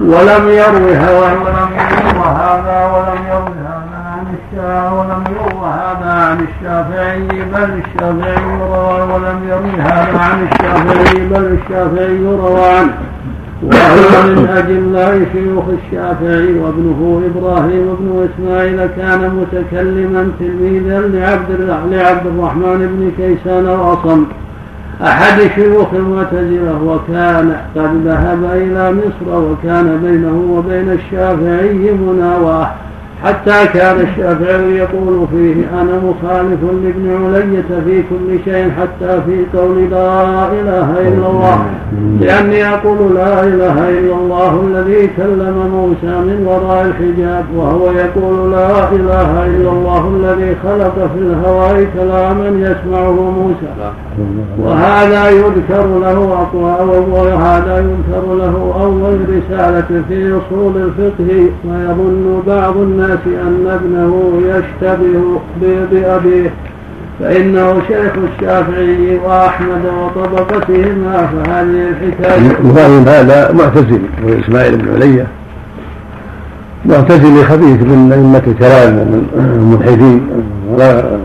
ولم يروي ولم يروى هذا ولم يروي هذا عن الشافعي ولم يروى هذا عن الشافعي بل الشافعي روى ولم يروي هذا عن الشافعي بل الشافعي روى عنه. وهو من أجلاء شيوخ الشافعي وابنه إبراهيم بن إسماعيل كان متكلما تلميذا لعبد لعبد الرحمن بن كيسان الأصم. أحد شيوخ المعتزلة وكان قد ذهب إلى مصر وكان بينه وبين الشافعي مناواة حتى كان الشافعي يقول فيه أنا مخالف لابن علية في كل شيء حتى في قول لا إله إلا الله. لأني أقول لا إله إلا الله الذي كلم موسى من وراء الحجاب وهو يقول لا إله إلا الله الذي خلق في الهواء كلاما يسمعه موسى. وهذا يذكر له وهذا يذكر له أول رسالة في أصول الفقه ويظن بعض الناس الناس أن ابنه يشتبه بأبيه فإنه شيخ الشافعي وأحمد وطبقتهما فهذه الحكاية إبراهيم هذا معتزلي وإسماعيل بن علية معتزلي خبيث من أئمة الكلام من الملحدين ولا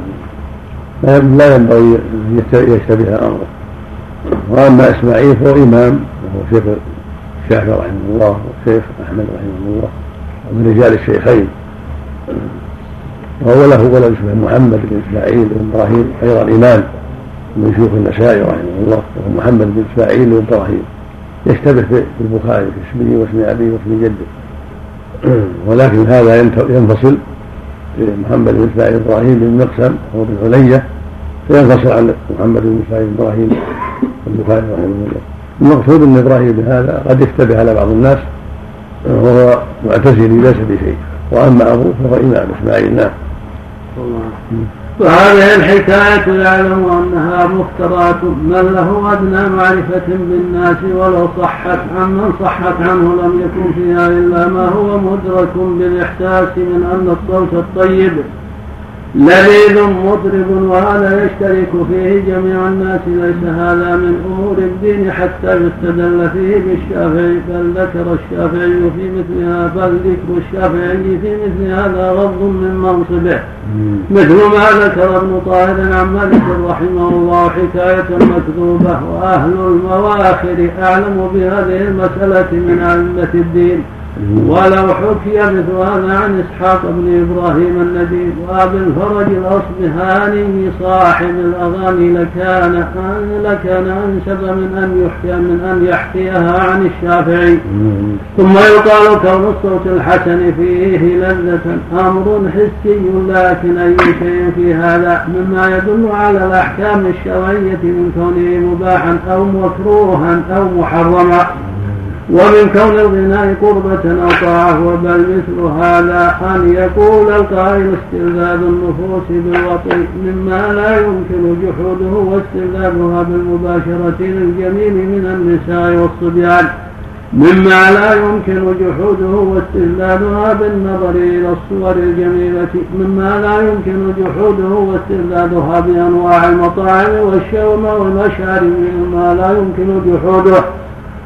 لا ينبغي أن يشتبه أمره. وأما إسماعيل فهو إمام وهو شيخ الشافعي رحمه الله وشيخ أحمد رحمه الله ومن رجال الشيخين. وهو له ولد اسمه محمد بن إسماعيل بن إبراهيم أيضا إمام من شيوخ النسائي رحمه الله وهو محمد بن إسماعيل بن إبراهيم. يشتبه في البخاري في اسمه واسم أبيه واسم جده. ولكن هذا ينفصل محمد بن إسماعيل إبراهيم بن مقسم وهو بن علية فينفصل عن محمد بن إسماعيل إبراهيم البخاري رحمه الله. المقصود ان إبراهيم هذا قد يشتبه على بعض الناس وهو معتزلي ليس بشيء. وأما أبوه فهو إمام إسماعيل نعم. وهذه الحكاية يعلم أنها مفترات من له أدنى معرفة بالناس ولو صحت عمن صحت عنه لم يكن فيها إلا ما هو مدرك بالإحساس من أن الصوت الطيب لذيذ مطرب وهذا يشترك فيه جميع الناس ليس هذا من أمور الدين حتى يستدل فيه بالشافعي بل ذكر الشافعي في مثلها بل ذكر الشافعي في مثل هذا غض من منصبه. مثل ما ذكر ابن طاهر عن مالك رحمه الله حكاية مكذوبة وأهل المواخر أعلم بهذه المسألة من أئمة الدين. ولو حكي مثل هذا عن إسحاق بن إبراهيم النديم وابي الفرج الأصبهاني صاحب الأغاني لكان لكان أنسب من أن يحكي من أن يحكيها عن الشافعي. ثم يقال كون الصوت الحسن فيه لذة. أمر حسي لكن أي شيء في هذا؟ مما يدل على الأحكام الشرعية من كونه مباحا أو مكروها أو محرما. ومن كون الغناء قربة أو طاعة وبل مثل هذا أن يقول القائل استلذاذ النفوس بالوطي مما لا يمكن جحوده واستلذاذها بالمباشرة للجميل من النساء والصبيان مما لا يمكن جحوده واستلذاذها بالنظر إلى الصور الجميلة مما لا يمكن جحوده واستلذاذها بأنواع المطاعم والشوم والمشارب مما لا يمكن جحوده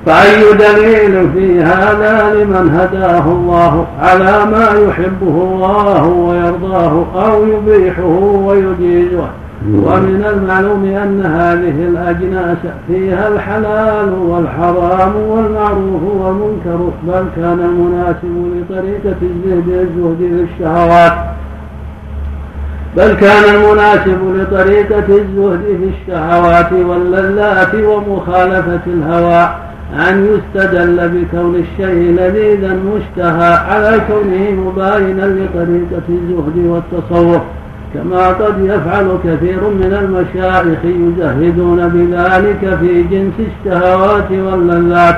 فأي دليل في هذا لمن هداه الله على ما يحبه الله ويرضاه أو يبيحه ويجيزه. ومن المعلوم أن هذه الأجناس فيها الحلال والحرام والمعروف والمنكر بل كان المناسب لطريقة الزهد الزهد في الشهوات. بل كان المناسب لطريقة الزهد في الشهوات واللذات ومخالفة الهوى. أن يستدل بكون الشيء لذيذا مشتهى على كونه مباينا لطريقة الزهد والتصوف كما قد يفعل كثير من المشايخ يزهدون بذلك في جنس الشهوات واللذات.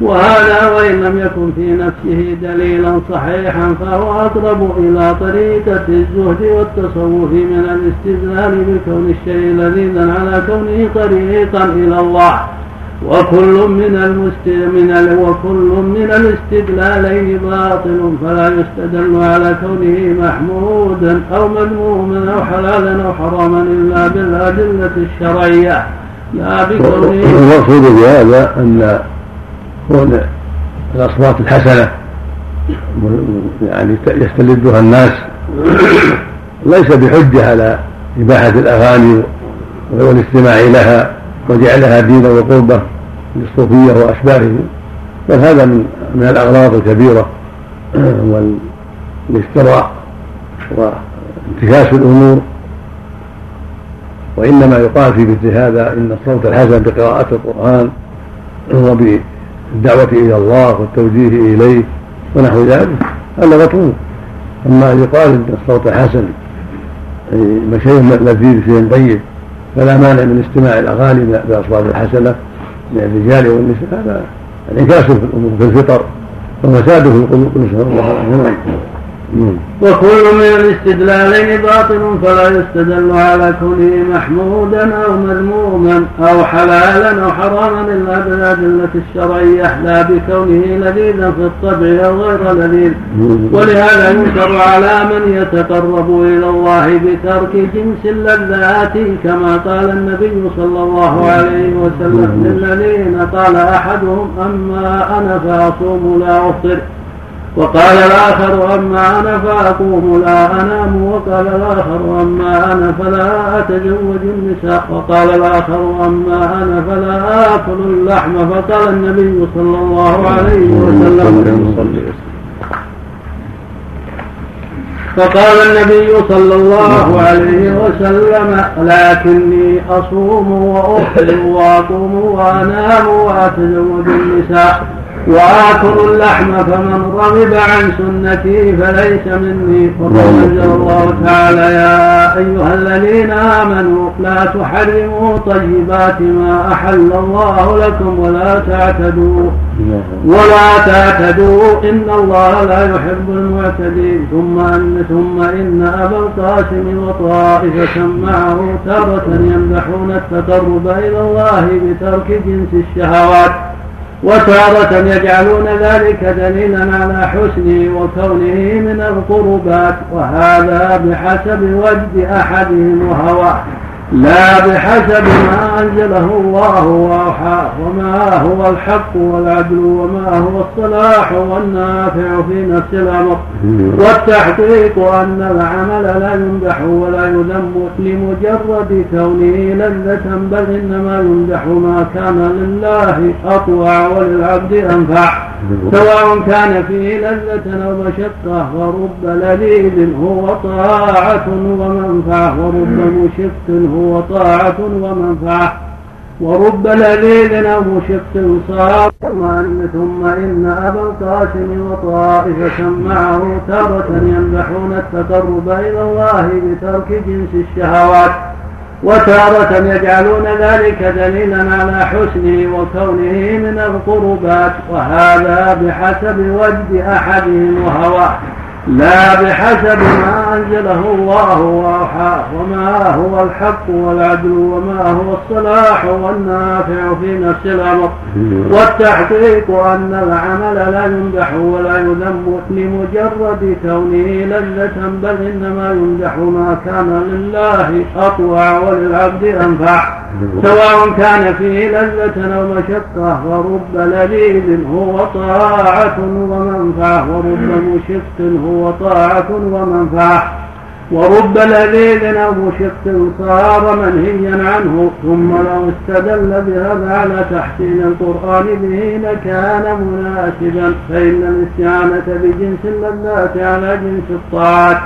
وهذا وإن لم يكن في نفسه دليلا صحيحا فهو أقرب إلى طريقة الزهد والتصوف من الاستدلال بكون الشيء لذيذا على كونه طريقا إلى الله. وكل من المست من وكل من الاستدلالين باطل فلا يستدل على كونه محمودا أو مذموما أو حلالا أو حراما إلا بالأدلة الشرعية. لا بكونه المقصود بهذا أن كون الأصوات الحسنة يعني يستلذها الناس ليس بحجة على إباحة الأغاني والاستماع لها وجعلها دينا وقربة للصوفية وأشباههم بل هذا من من الأغراض الكبيرة والافتراء وانتكاس الأمور. وإنما يقال في مثل هذا إن الصوت الحسن بقراءة القرآن وبالدعوة إلى الله والتوجيه إليه ونحو ذلك هذا مطلوب أما يقال إن الصوت الحسن شيء لذيذ شيء طيب. فلا مانع من استماع الأغاني بأصوات الحسنة من الرجال والنساء هذا انعكاس في الفطر وفساد في القلوب نسأل الله العافية. وكل من الاستدلالين باطل فلا يستدل على كونه محمودا أو مذموما أو حلالا أو حراما إلا بالأدلة الشرعية لا بكونه لذيذا في الطبع أو غير لذيذ. ولهذا ينكر على من يتقرب إلى الله بترك جنس اللذات كما قال النبي صلى الله عليه وسلم للذين قال أحدهم أما أنا فأصوم لا أفطر. وقال الآخر أما أنا فأقوم لا أنام. وقال الآخر أما أنا فلا أتزوج النساء. وقال الآخر أما أنا فلا آكل اللحم. فقال النبي صلى الله عليه وسلم. فقال النبي صلى الله عليه وسلم لكني أصوم وأفطر وأقوم وأنام وأتزوج النساء. وآكل اللحم فمن رغب عن سنتي فليس مني وقد أنزل الله تعالى. يا أيها الذين آمنوا لا تحرموا طيبات ما أحل الله لكم ولا تعتدوا. ولا تعتدوا. إن الله لا يحب المعتدين. ثم أن ثم إن أبا القاسم وطائفة معه تارة يمدحون التقرب إلى الله بترك جنس الشهوات. وتارة يجعلون ذلك دليلا على حسنه وكونه من القربات وهذا بحسب وجد أحدهم وهواه. لا بحسب ما أنزله الله وأوحاه وما هو الحق والعدل وما هو الصلاح والنافع في نفس الأمر. والتحقيق أن العمل لا يمدح ولا يذم لمجرد كونه لذة بل إنما يمدح ما كان لله أطوع وللعبد أنفع. سواء كان فيه لذة أو مشقة ورب لذيذ هو طاعة ومنفعة ورب مشق هو طاعة ومنفعة ورب لذيذ أو مشق صار. ثم إن أبا القاسم وطائفة معه تارة يمدحون التقرب إلى الله بترك جنس الشهوات. وتارة يجعلون ذلك دليلا على حسنه وكونه من القربات وهذا بحسب وجد أحدهم وهواه. لا بحسب ما أنزله الله وأوحاه وما هو الحق والعدل وما هو الصلاح والنافع في نفس الأمر. والتحقيق أن العمل لا يمدح ولا يذم لمجرد كونه لذة بل إنما يمدح ما كان لله أطوع وللعبد أنفع. سواء كان فيه لذة أو مشقة ورب لذيذ هو طاعة ومنفعة ورب مشق هو طاعة ومنفعة. ورب لذيذ أو مشق صار منهيا عنه ثم لو استدل بهذا على تحسين القرآن به لكان مناسبا. فإن الاستعانة بجنس اللذات على جنس الطاعات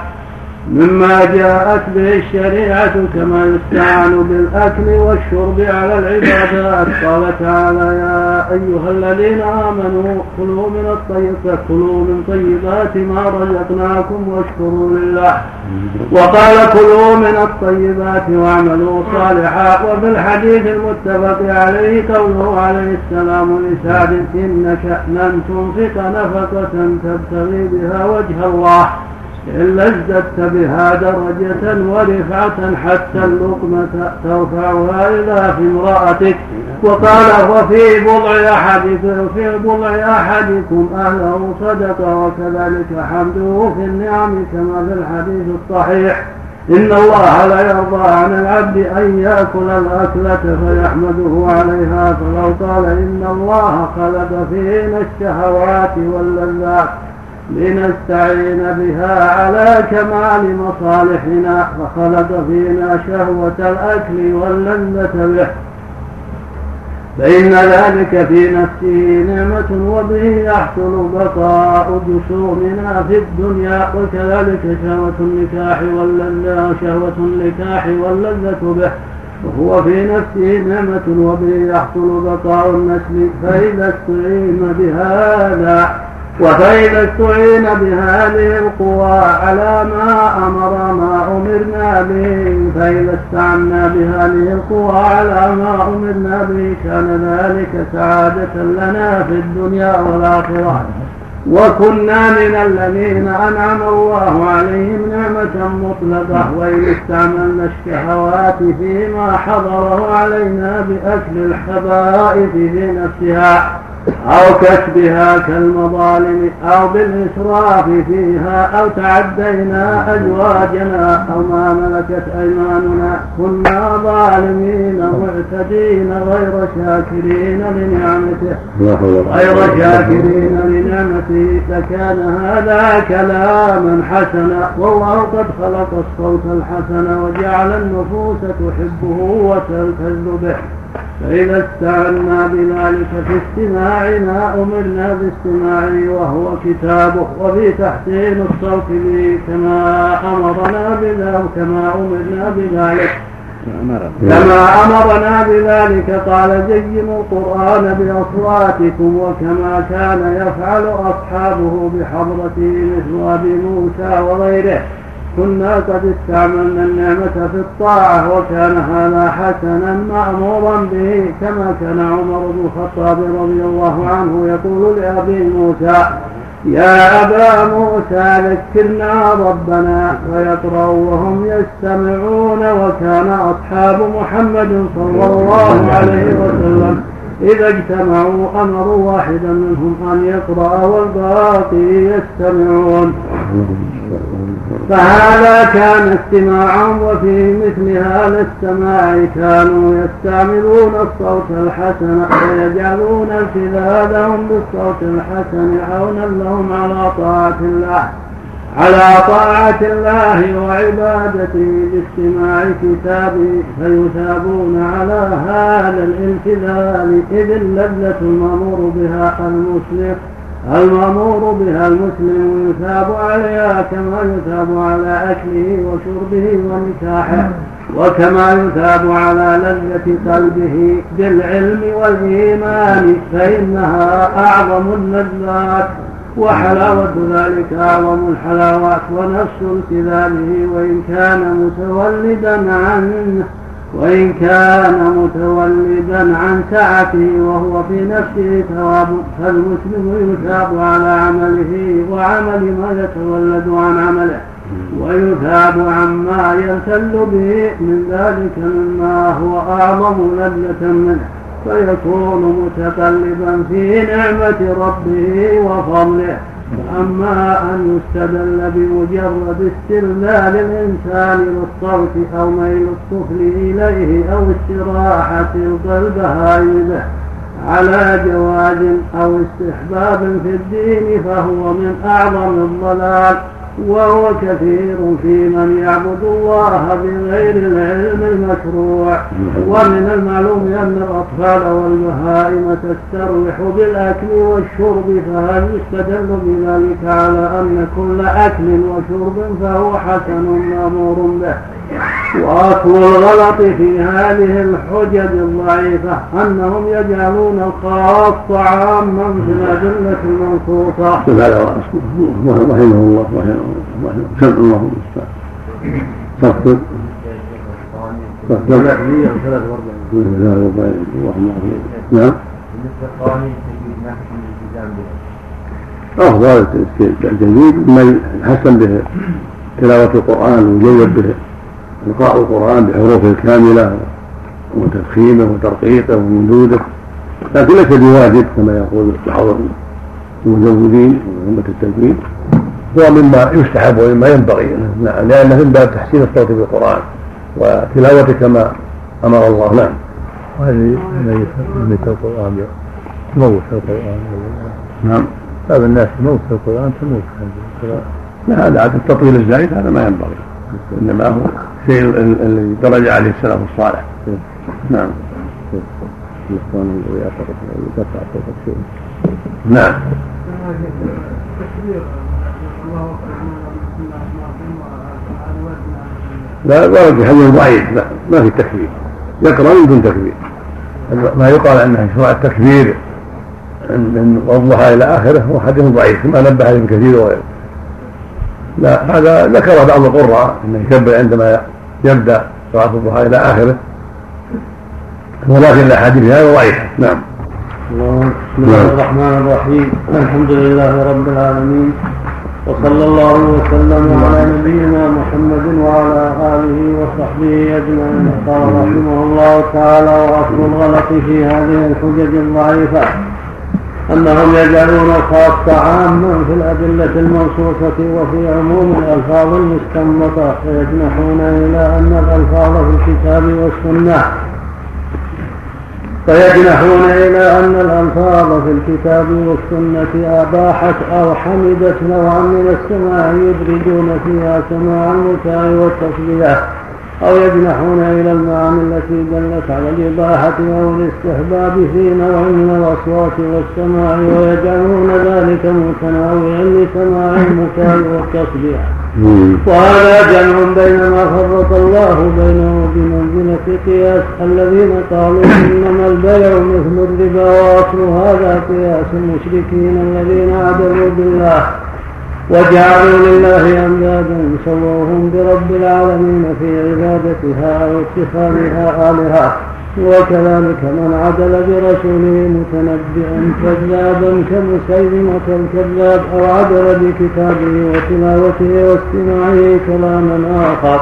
مما جاءت به الشريعة كما يستعان بالأكل والشرب على العبادات. قال تعالى يا أيها الذين آمنوا كلوا من الطيب كلوا من طيبات ما رزقناكم واشكروا لله. وقال كلوا من الطيبات واعملوا صالحا. وفي الحديث المتفق عليه قوله عليه السلام لسعد إنك لن تنفق نفقة تبتغي بها وجه الله. إلا ازددت بها درجة ورفعة حتى اللقمة ترفعها إلى في امرأتك. وقال وفي بضع أحدكم في بضع أحدكم أهله صدقة وكذلك حمده في النعم كما في الحديث الصحيح. إن الله لا يرضى عن العبد أن يأكل الأكلة فيحمده عليها فلو قال إن الله خلق فينا الشهوات واللذات لنستعين بها على كمال مصالحنا. فخلق فينا شهوة الأكل واللذة به. فإن ذلك في نفسه نعمة وبه يحصل بقاء جسومنا في الدنيا. وكذلك شهوة النكاح واللذة شهوة النكاح واللذة به. وهو في نفسه نعمة وبه يحصل بقاء النسل. فإذا استعين بهذا وفإذا استعين بهذه القوى على ما أمر ما أمرنا به. فإذا استعنا بهذه القوى على ما أمرنا به كان ذلك سعادة لنا في الدنيا والآخرة. وكنا من الذين أنعم الله عليهم نعمة مطلقة. وإن استعملنا الشهوات فيما حضره علينا بأكل الحبائث في نفسها أو كسبها كالمظالم أو بالإسراف فيها أو تعدينا أزواجنا أو ما ملكت أيماننا. كنا ظالمين معتدين غير شاكرين لنعمته. غير شاكرين لنعمته. لكان هذا كلاما حسنا. والله قد خلق الصوت الحسن وجعل النفوس تحبه وتلتذ به. فإذا استعنا بذلك في استماعنا أمرنا باستماعه وهو كتابه وفي تحسين الصوت به كما أمرنا بذلك كما أمرنا بذلك. كما أمرنا بذلك قال زينوا القرآن بأصواتكم وكما كان يفعل أصحابه بحضرته مثل أبي موسى وغيره. كنا قد استعملنا النعمة في الطاعة وكان هذا حسنا مأمورا به كما كان عمر بن الخطاب رضي الله عنه يقول لأبي موسى يا أبا موسى ذكرنا ربنا ويقرأ وهم يستمعون وكان أصحاب محمد صلى الله عليه وسلم إذا اجتمعوا أمروا واحدا منهم أن يقرأ والباقي يستمعون. فهذا كان استماعهم وفي مثل هذا السماع كانوا يستعملون الصوت الحسن ويجعلون التذاذهم بالصوت الحسن عونا لهم على طاعة الله على طاعة الله وعبادته باستماع كتابه فيثابون على هذا الامتثال إذ اللذة المأمور بها المسلم المأمور بها المسلم يثاب عليها كما يثاب على أكله وشربه ونكاحه وكما يثاب على لذة قلبه بالعلم والإيمان فإنها أعظم اللذات وحلاوة ذلك أعظم الحلاوات ونفس امتثاله وإن كان متولدا عن وإن كان متولدا عن سعته وهو في نفسه ثواب فالمسلم يثاب على عمله وعمل ما يتولد عن عمله ويثاب عما يلتل به من ذلك مما هو أعظم لذة منه فيكون متقلبا في نعمة ربه وفضله. أما أن يستدل بمجرد استرلال الإنسان للصوت أو ميل الطفل إليه أو استراحة القلب به على جواز أو استحباب في الدين فهو من أعظم الضلال. وهو كثير في من يعبد الله بغير العلم المشروع. ومن المعلوم أن الأطفال والبهائم تستروح بالأكل والشرب فهل يستدل بذلك على أن كل أكل وشرب فهو حسن مأمور به؟ وأصل الغلط في هذه الحجج الضعيفة أنهم يجعلون الخاص عاما في الأدلة المنصوصة. رحمه الله رحمه الله سمع الله المستعان. ثلاث واربعين نعم. بالنسبة أفضل التجديد من حسن به تلاوة القرآن وجود به إلقاء القرآن بحروفه الكاملة وتفخيمه وترقيقه ومدوده لكن ليس بواجب كما يقول بعض المزودين وأمة التجويد. هو مما يستحب ومما ينبغي. نعم لأنه من باب تحسين الصوت بالقرآن وتلاوته كما أمر الله. نعم. وهذه يميت القرآن تموت القرآن. نعم. بعض الناس تموت القرآن تموت لا هذا التطويل الزائد هذا ما ينبغي إنما هو الشيء الذي درج عليه السلف الصالح. نعم. نعم. لا ورد في حديث ضعيف لا ما في تكبير يقرأ من دون تكبير ما يقال انه شرع التكبير من الضحى إلى آخره هو حديث ضعيف كما نبه عليه كثير وغيره. لا هذا ذكر بعض القراء إنه يكبر عندما يبدأ صلاه الضحى إلى آخره. ولكن الأحاديث هذا ضعيفة. نعم. بسم الله الرحمن الرحيم. الحمد لله رب العالمين. وصلى الله وسلم على نبينا محمد وعلى آله وصحبه أجمعين. قال رحمه الله تعالى واصل الغلط في هذه الحجج الضعيفة. أنهم يجعلون الخاص عاما في الأدلة المنصوصة وفي عموم الألفاظ المستنبطة فيجنحون إلى أن الألفاظ في الكتاب والسنة. فيجنحون إلى أن الألفاظ في الكتاب والسنة أباحت أو حمدت نوعا من السماع يدرجون فيها سماع المتاع والتصبيح أو يجنحون إلى المعاني التي دلت على الإباحة أو الاستحباب في نوع من الأصوات والسماع ويجعلون ذلك متناويا لسماع المكاء والتصبيح وهذا جمع بين ما فرق الله بينه بمنزلة قياس الذين قالوا إنما البيع مثل الربا وأصل هذا قياس المشركين الذين عدلوا بالله. وجعلوا لله أندادا سووهم برب العالمين في عبادتها أو اتخاذها آلهة. وكذلك من عدل برسوله متنبئا كذابا كمسيلمة الكذاب أو عدل بكتابه وتلاوته واستماعه كلاما آخر.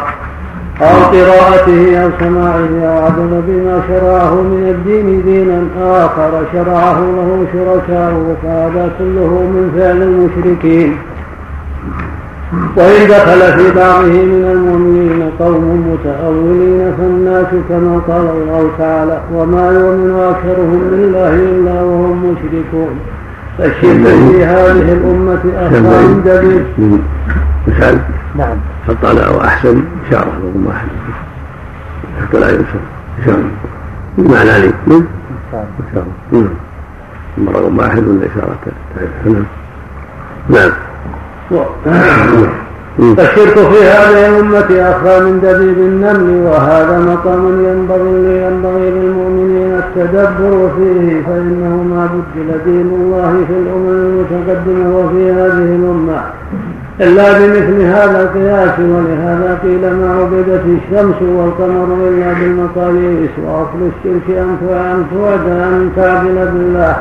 أو قراءته أو سماعه أو عدل بما شرعه من الدين دينا آخر. شرعه له شركاؤه فهذا كله من فعل المشركين. وإن دخل في بعضه من المؤمنين قوم متأولين فالناس كما قال الله تعالى وما يؤمن أكثرهم بالله إلا وهم مشركون. فالشرك في هذه الأمة أخفى من دليل مثال نعم. فطلع وأحسن إشارة رقم واحد حتى لا ينسى إشارة. بمعنى لي. إشارة. نعم. رقم واحد ولا إشارة؟ نعم. نعم. فالشرك في هذه الأمة أخفى من دبيب النمل وهذا مقام ينبغي ينبغي للمؤمنين التدبر فيه فإنه ما بدل دين الله في الأمم المتقدمة وفي هذه الأمة. إلا بمثل هذا القياس ولهذا قيل ما عبدت الشمس والقمر إلا بالمقاييس وأصل الشرك أن تعد أن تعدل بالله.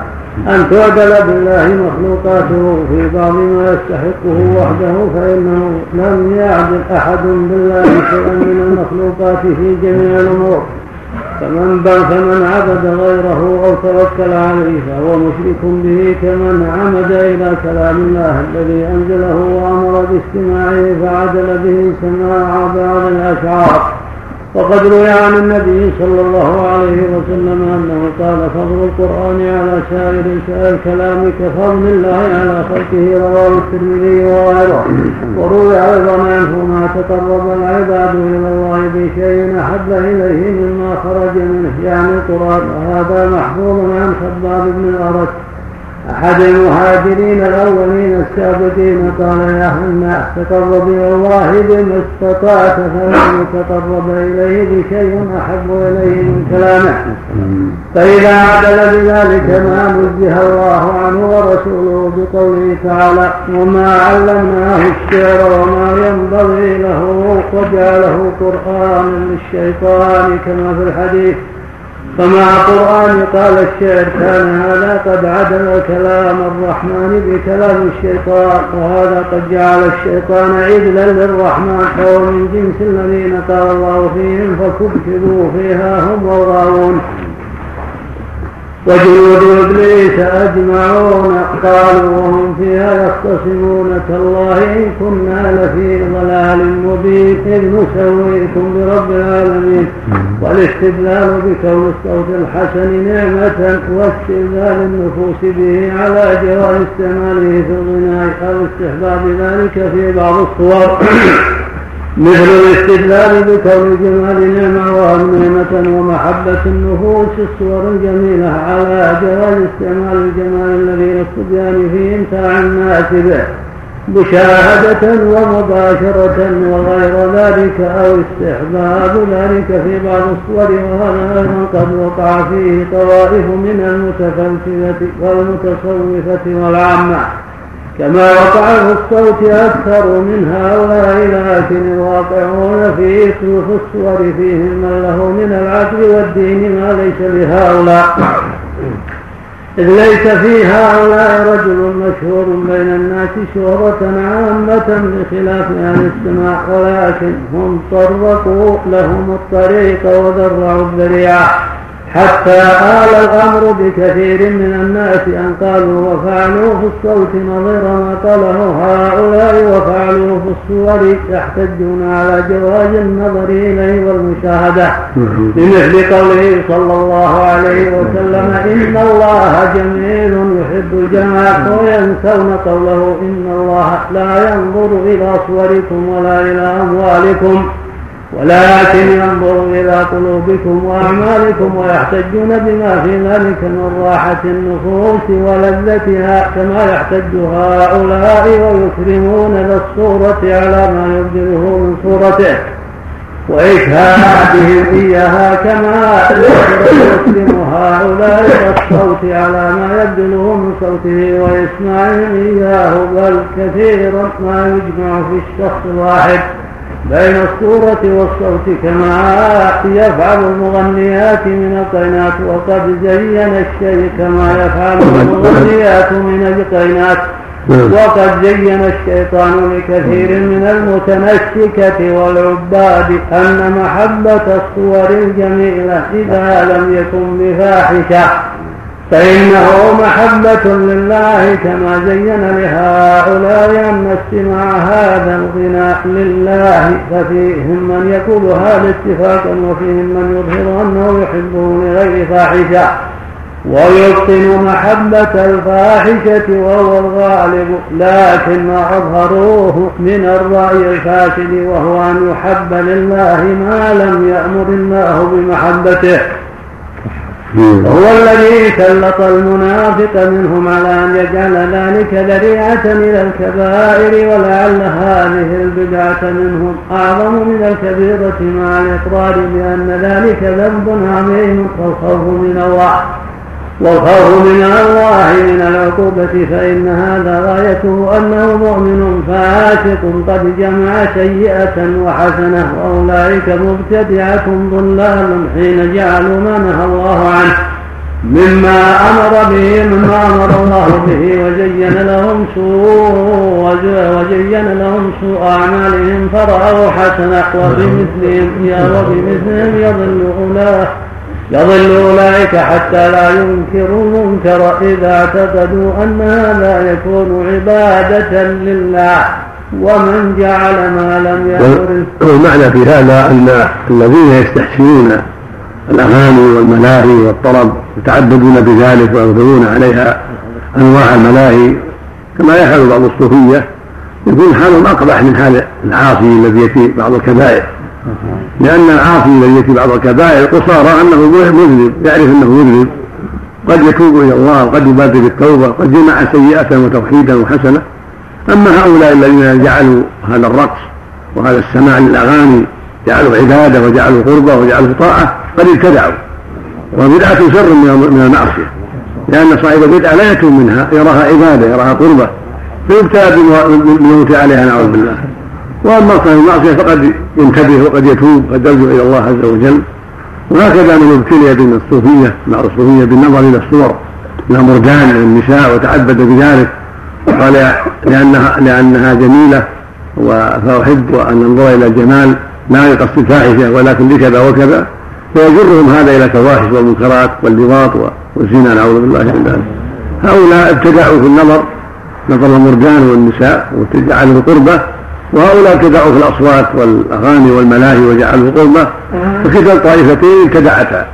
أن تعدل بالله مخلوقاته في بعض ما يستحقه وحده فإنه لم يعدل أحد بالله شيئا من المخلوقات في جميع الأمور. فمن فمن عبد غيره أو توكل عليه فهو مشرك به كمن عمد إلى كلام الله الذي أنزله وأمر باستماعه فعدل به سماع بعض الأشعار. وقد روي عن النبي صلى الله عليه وسلم أنه قال فضل القرآن على سائر الكلام كفضل الله على خلقه رواه الترمذي وغيره. وروي أيضا عنه ما تقرب العباد إلى الله بشيء أحب إليه مما خرج منه يعني القرآن. وهذا محفوظ عن خباب بن الارت أحد المهاجرين الأولين السابقين قال يا الناس تقرب إلى الله بما استطعت فلن يتقرب إليه بشيء أحب إليه من كلامه. فإذا عدل بذلك ما نزه الله عنه ورسوله بقوله تعالى وما علمناه الشعر وما ينبغي له وجعله قرآنا للشيطان كما في الحديث. فمع قرآن قال الشعر كان هذا قد عدم كلام الرحمن بكلام الشيطان وهذا قد جعل الشيطان عدلا للرحمن فهو من جنس الذين قال الله فيهم فكبكبوا فيها هم والغاوون. وجنود إبليس أجمعون قالوا وهم فيها يختصمون. تالله إن كنا لفي ضلال مبين. إذ نسويكم برب العالمين. والاستدلال بكون الصوت الحسن نعمة واستدلال النفوس به على جواز استعماله في الغناء أو استحباب ذلك في بعض الصور. مثل الاستدلال بكون الجمال نعمة نعمة ومحبة النفوس الصور الجميلة على جواز استعمال الجمال الذي للصبيان في إمتاع الناس به مشاهدة ومباشرة وغير ذلك أو استحباب ذلك في بعض الصور وهذا أيضا قد وقع فيه طوائف من المتفلسفة والمتصوفة والعامة. كما وقع في الصوت أكثر من هؤلاء لكن الواقعون في الصور فيهم من له من العقل والدين ما ليس لهؤلاء. إذ ليس في هؤلاء رجل مشهور بين الناس شهرة عامة بخلاف أهل السماء ولكن هم طرقوا لهم الطريق وذرعوا الذريعة. حتى آل الأمر بكثير من الناس أن قالوا وفعلوا في الصوت نظير ما قاله هؤلاء وفعلوا في الصور يحتجون على جواز النظر إليه والمشاهدة. بمثل قوله صلى الله عليه وسلم إن الله جميل يحب الجمال وينسون قوله إن الله لا ينظر إلى صوركم ولا إلى أموالكم. ولكن ينظر إلى قلوبكم وأعمالكم ويحتجون بما في ذلك من راحة النفوس ولذتها كما يحتج هؤلاء ويكرمون للصورة على ما يبدله من صورته. وإشهادهم إياها كما يكرم هؤلاء الصوت على ما يبدله من صوته وإسماعهم إياه بل كثيرا ما يجمع في الشخص الواحد بين الصورة والصوت كما يفعل المغنيات من القينات وقد زين الشيء كما يفعل المغنيات من القينات نعم. وقد زين الشيطان لكثير من المتنسكة والعباد أن محبة الصور الجميلة إذا لم يكن بفاحشة فإنه محبة لله كما زين لهؤلاء أن استماع هذا الغناء لله ففيهم من يقول هذا اتفاقا وفيهم من يظهر أنه يحبه لغير فاحشة. ويبطن محبة الفاحشة وهو الغالب لكن ما أظهروه من الرأي الفاسد وهو أن يحب لله ما لم يأمر الله بمحبته. هو الذي سلط المنافق منهم على أن يجعل ذلك ذريعة إلى الكبائر ولعل هذه البدعة منهم أعظم من الكبيرة مع الإقرار بأن ذلك ذنب عظيم والخوف من الله والخوف من الله من العقوبة فإن هذا غايته أنه مؤمن فاسق قد جمع سيئة وحسنة وأولئك مبتدعة ضلال حين جعلوا ما نهى الله عنه مما أمر به مما أمر الله به وزين لهم سوء وزين لهم سوء أعمالهم فرأوا حسنة وبمثلهم وبمثلهم يضل أولئك يضل أولئك حتى لا ينكروا المنكر إذا اعتقدوا أن هذا يكون عبادة لله ومن جعل ما لم يأمر والمعنى في هذا أن الذين يستحسنون الأغاني والملاهي والطرب يتعبدون بذلك ويغفرون عليها أنواع الملاهي كما يفعل بعض الصوفية يكون حالهم أقبح من حال العاصي الذي يأتي بعض الكبائر. لأن العاصي الذي يأتي بعض الكبائر قصارى أنه مذنب يعرف أنه مذنب. قد يتوب إلى الله وقد يبادر بالتوبة قد جمع سيئة وتوحيدا وحسنة. أما هؤلاء الذين جعلوا هذا الرقص وهذا السماع للأغاني جعلوا عبادة وجعلوا قربة وجعلوا طاعة قد ابتدعوا. وبدعة شر من المعصية. لأن صاحب البدعة لا يتوب منها يراها عبادة يراها قربة. فيبتلى بالموت عليها نعوذ بالله. وأما صاحب المعصية فقد ينتبه وقد يتوب قد يرجع إلى الله عز وجل. وهكذا من ابتلي بين الصوفيه مع الصوفيه بالنظر إلى الصور من المرجان من النساء وتعبد بذلك. وقال لانها لأنها جميلة فاحب ان انظر إلى الجمال لا يقصد الفاحشه ولكن لكذا وكذا. فيجرهم هذا إلى الفواحش والمنكرات واللواط والزنا نعوذ بالله من ذلك. هؤلاء ابتدعوا في النظر نظر المرجان والنساء وجعلوا قربه وهؤلاء ابتدعوا في الأصوات والأغاني والملاهي وجعلوا قربه فكلتا الطائفتين ابتدعتا.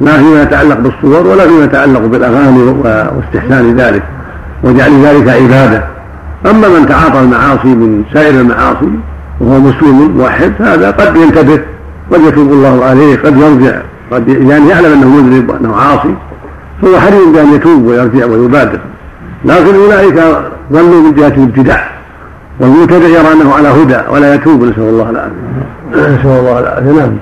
لا فيما يتعلق بالصور ولا فيما يتعلق بالأغاني واستحسان ذلك وجعل ذلك عبادة. أما من تعاطى المعاصي من سائر المعاصي وهو مسلم موحد هذا قد ينتبه قد يتوب الله عليه قد يرجع قد يعني يعلم أنه مذنب وأنه عاصي فهو حري بأن يتوب ويرجع ويبادر. لكن أولئك ظلوا من جهة الابتداع. والمبتدع يرى أنه على هدى ولا يتوب نسأل الله العافية. نسأل الله العافية نعم.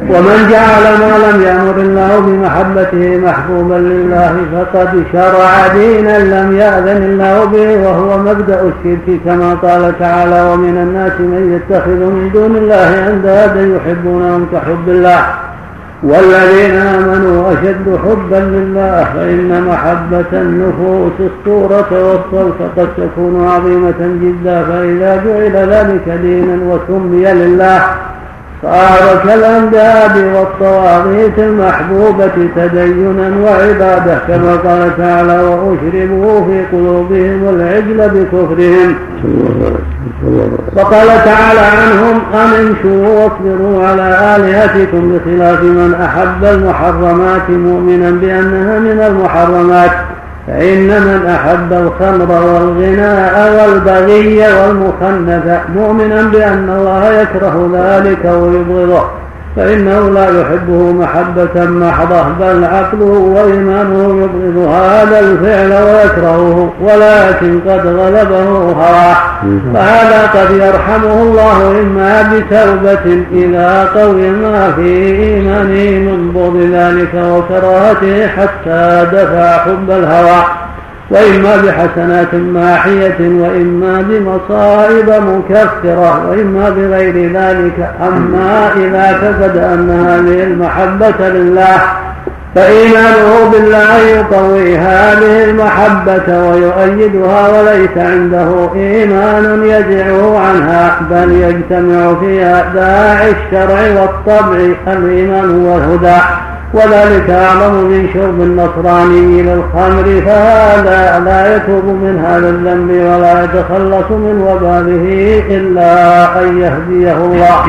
ومن جعل ما لم يامر الله بمحبته محبوبا لله فقد شرع دينا لم يأذن الله به وهو مبدأ الشرك كما قال تعالى ومن الناس من يتخذ من دون الله أندادا يحبونهم كحب الله. والذين آمنوا أشد حبا لله فإن محبة النفوس الصورة والصلف قد تكون عظيمة جدا فإذا جعل ذلك دينا وسمي لله صار كالأنداد والطواغيت المحبوبة تدينا وعبادة كما قال تعالى وأشربوا في قلوبهم العجل بكفرهم وقال تعالى عنهم أن امشوا واصبروا على آلهتكم بخلاف من أحب المحرمات مؤمنا بأنها من المحرمات. فإن من أحب الخمر والغناء والبغي والمخنث مؤمنا بأن الله يكره ذلك ويبغضه. فإنه لا يحبه محبة محضة بل عقله وإيمانه يبغض هذا الفعل ويكرهه ولكن قد غلبه هواه. فهذا قد يرحمه الله إما بتوبة إذا قوي ما في إيمانه من بغض ذلك وكراهته حتى دفع حب الهوى. وإما بحسنات ماحية وإما بمصائب مكفرة وإما بغير ذلك. أما إذا كفد أن هذه المحبة لله فإيمانه بالله يقوي هذه المحبة ويؤيدها وليس عنده إيمان يزعه عنها بل يجتمع فيها داعي الشرع والطبع الإيمان والهدى. وذلك أعظم من شرب النصراني للخمر فهذا لا يتوب من هذا الذنب ولا يتخلص من وباله إلا أن يهديه الله.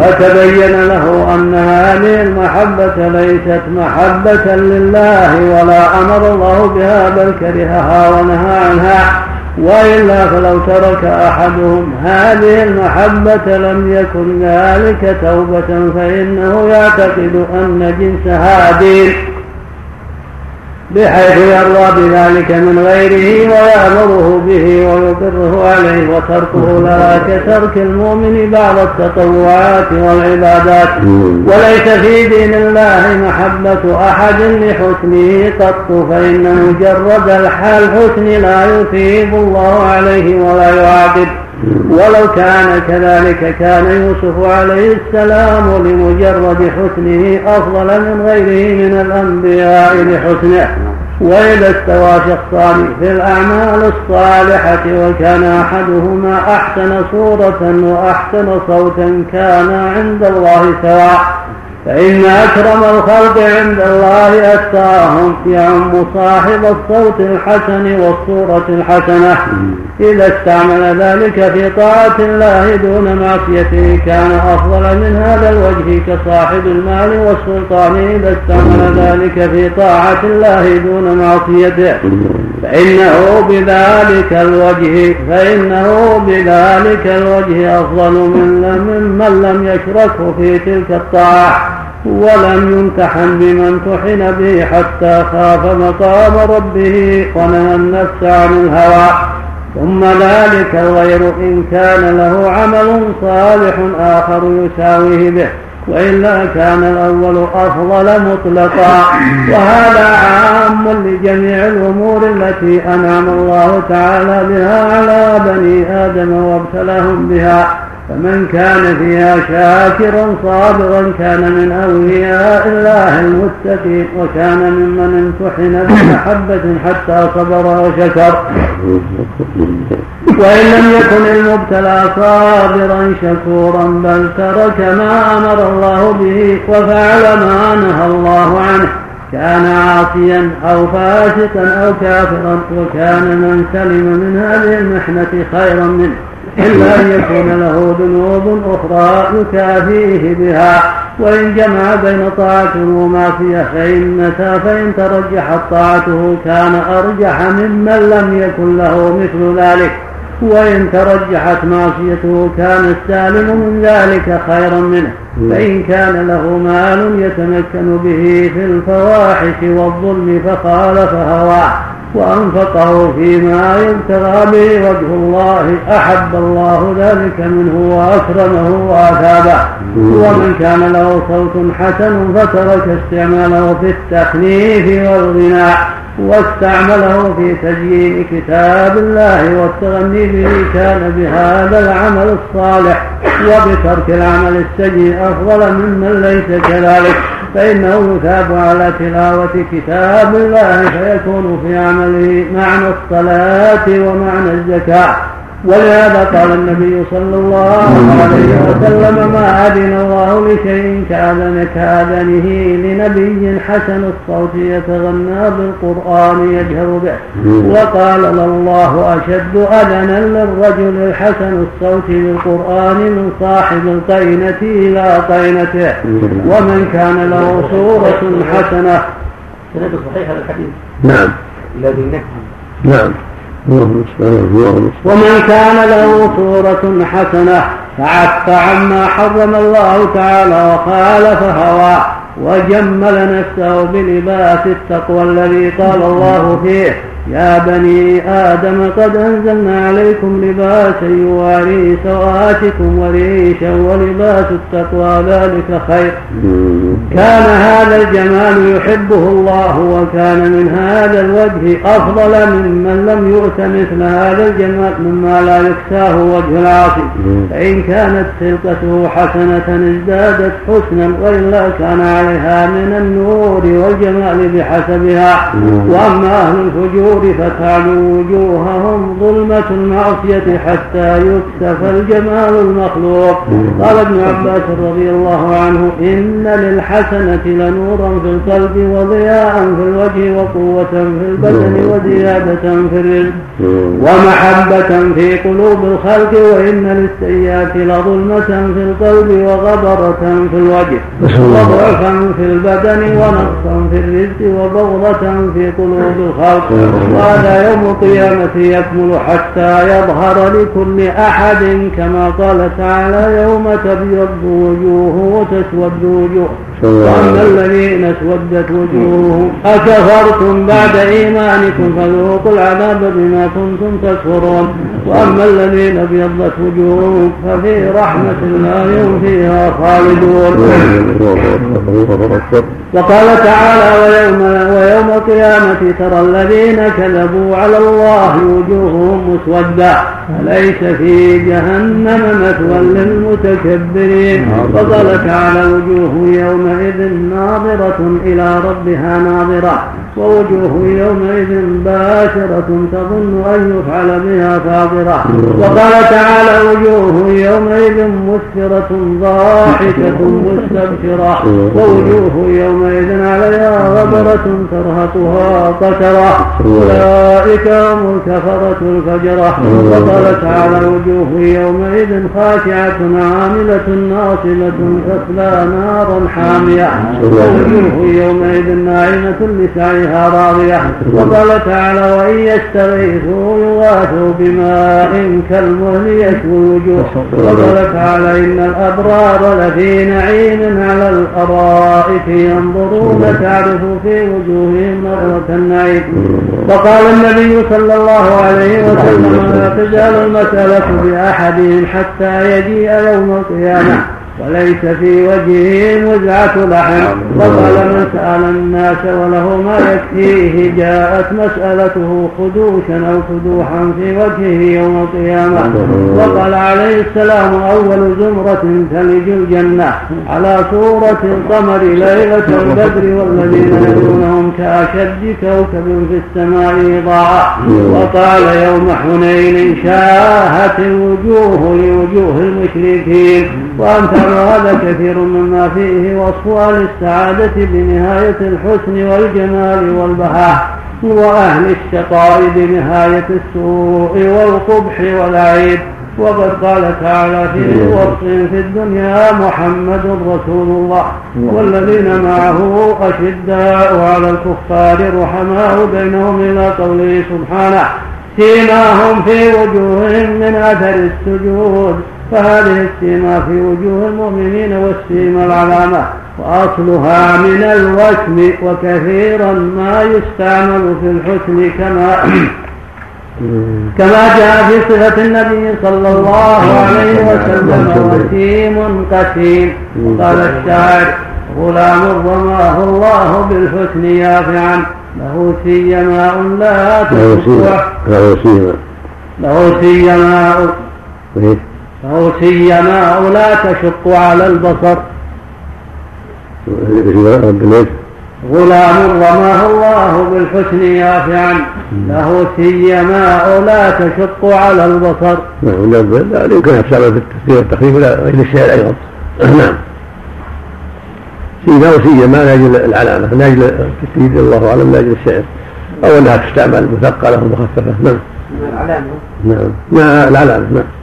وتبين له أن هذه المحبة ليست محبة لله ولا أمر الله بها بل كرهها ونهى عنها. وإلا فلو ترك أحدهم هذه المحبة لم يكن ذلك توبة فإنه يعتقد أن جنسها دين بحيث يرضى بذلك من غيره ويأمره به ويقره عليه وتركه لا كترك المؤمن بعض التطوعات والعبادات. وليس في دين الله محبة أحد لحسنه قط فإن مجرد الحسن لا يثيب الله عليه ولا يعاقب. ولو كان كذلك كان يوسف عليه السلام لمجرد حسنه أفضل من غيره من الأنبياء لحسنه. وإذا استوى شخصان في الأعمال الصالحة وكان أحدهما أحسن صورة وأحسن صوتا كان عند الله سواء. فإن أكرم الخلق عند الله أتقاهم يعم صاحب الصوت الحسن والصورة الحسنة. إذا استعمل ذلك في طاعة الله دون معصيته كان أفضل من هذا الوجه كصاحب المال والسلطان. إذا استعمل ذلك في طاعة الله دون معصيته. فإنه بذلك الوجه فإنه بذلك الوجه أفضل من ممن لم يشركه في تلك الطاعة ولم يمتحن بما امتحن به حتى خاف مقام ربه ونهى النفس عن الهوى. ثم ذلك الغير إن كان له عمل صالح آخر يساويه به. وإلا كان الأول أفضل مطلقا. وهذا عام لجميع الأمور التي أنعم الله تعالى بها على بني آدم وابتلاهم بها. فمن كان فيها شاكرا صابرا كان من أولياء الله المتقين وكان ممن امتحن بمحبة حتى صبر وشكر. وإن لم يكن المبتلى صابرا شكورا بل ترك ما أمر الله به وفعل ما نهى الله عنه. كان عاصيا أو فاسقا أو كافرا وكان من سلم من هذه المحنة خيرا منه. إلا أن يكون له ذنوب أخرى يكافيه بها. وإن جمع بين طاعة ومعصية فإن فإن ترجحت طاعته كان أرجح ممن لم يكن له مثل ذلك. وإن ترجحت معصيته كان السالم من ذلك خيرا منه. فإن كان له مال يتمكن به في الفواحش والظلم فخالف هواه وأنفقه فيما يبتغى به وجه الله أحب الله ذلك منه وأكرمه وأثابه. ومن كان له صوت حسن فترك استعماله في التخليف والغناء. واستعمله في تزيين كتاب الله والتغني به كان بهذا العمل الصالح وبترك العمل السيء أفضل ممن ليس كذلك. فإنه يثاب على تلاوة كتاب الله فيكون في عمله معنى الصلاة ومعنى الزكاة. ولهذا قال النبي صلى الله عليه وسلم ما أذن الله لشيء كأذن كأذنه لنبي حسن الصوت يتغنى بالقرآن يجهر به. وقال الله أشد أذنا للرجل الحسن الصوت بالقرآن من صاحب القينة إلى قينته. ومن كان له صورة حسنة. صحيح هذا الحديث. نعم. الذي نعم. ومن كان له صورة حسنة. فعف عما حرم الله تعالى وخالف هواه وجمل نفسه بلباس التقوى الذي قال الله فيه. يا بني آدم قد أنزلنا عليكم لباسا يواري سوآتكم وريشا ولباس التقوى ذلك خير. كان هذا الجمال يحبه الله وكان من هذا الوجه أفضل ممن لم يؤت مثل هذا الجمال مما لا يكساه وجه العاصي. فإن كانت خلقته حسنة ازدادت حسنا وإلا كان عليها من النور والجمال بحسبها. وأما أهل الفجور فتعلو وجوههم ظلمة المعصية حتى يكسف الجمال المخلوق. قال ابن عباس رضي الله عنه إن للحسنة لنورا في القلب وضياء في الوجه وقوة في البدن وزيادة في الرزق ومحبة في قلوب الخلق وإن للسيئات لظلمة في القلب وغبرة في الوجه وضعفا في البدن ونقصا في الرزق وبغضة في قلوب الخلق. وهذا يوم القيامة يكمل حتى يظهر لكل أحد كما قال تعالى يوم تبيض وجوه وتسود وجوه. وأما الذين اسودت وجوههم أكفرتم بعد إيمانكم فذوقوا العذاب بما كنتم تكفرون. وأما الذين ابيضت وجوههم ففي رحمة الله هم فيها خالدون. وقال تعالى ويوم ويوم القيامة ترى الذين كذبوا على الله وجوههم مسودة. أليس في جهنم مثوى للمتكبرين؟ وقال تعالى وجوه يومئذ ناظرة إلى ربها ناظرة ووجوه يومئذ باشرة تظن أن يفعل بها فاضرة وقال تعالى وجوه يومئذ مسفرة ضاحكة مستبشرة ووجوه يومئذ عليها غبرة ترهقها قترة. أولئك هم الكفرة الفجرة. وقال تعالى وجوه يومئذ خاشعة عاملة ناصبة تصلى نارا حامية ووجوه يومئذ ناعمة لسعيها راضية. وقال تعالى وإن يستغيثوا يغاثوا بماء كالمهل يشوي الوجوه وقال تعالى إن الأبرار لفي نعيم على الأرائك ينظرون تعرف في وجوههم نظرة النعيم. وقال النبي صلى الله عليه وسلم لا تزال المسألة بأحدهم حتى يجيء يوم القيامة. وليس في وجهه مزعة لحم. وقال من سأل الناس وله ما يكفيه. جاءت مسألته خدوشا أو فدوحا في وجهه يوم القيامة. وقال عليه السلام أول زمرة تلج الجنة. على صورة القمر ليلة البدر والذين يدونهم كأشد كوكب في السماء إضاءة وقال يوم حنين شاهت الوجوه لوجوه المشركين. وأمثال وهذا كثير مما فيه وصف أهل السعادة بنهاية الحسن والجمال والبهاء وأهل الشقاء بنهاية السوء والقبح والعيب. وقد قال تعالى في وصف في الدنيا محمد رسول الله والذين معه أشداء على الكفار رحماء بينهم إلى قوله سبحانه سيماهم في وجوههم من أثر السجود. فهذه السيما في وجوه المؤمنين والسيما العلامة. وأصلها من الوسم وكثيرا ما يستعمل في الحسن كما كما جاء في صفة النبي صلى الله عليه وسلم وسيم قسيم. قال الشاعر غلام رماه الله بالحسن يافعا له سيماء لا تشقه له سيما. له سيماء فهو سيماء لا تشق على البصر. غلام رماه الله بالحسن يافعا. له سيماء لا تشق على البصر. نعم لا يمكن أن في التفسير والتخفيف لا غير الشعر أيضا نعم. سيماء وسيما لاجل العلامة لاجل التسديد الله أعلم لاجل الشعر أو أنها تستعمل مثقلة ومخففة. نعم. العلامة. نعم. العلامة نعم.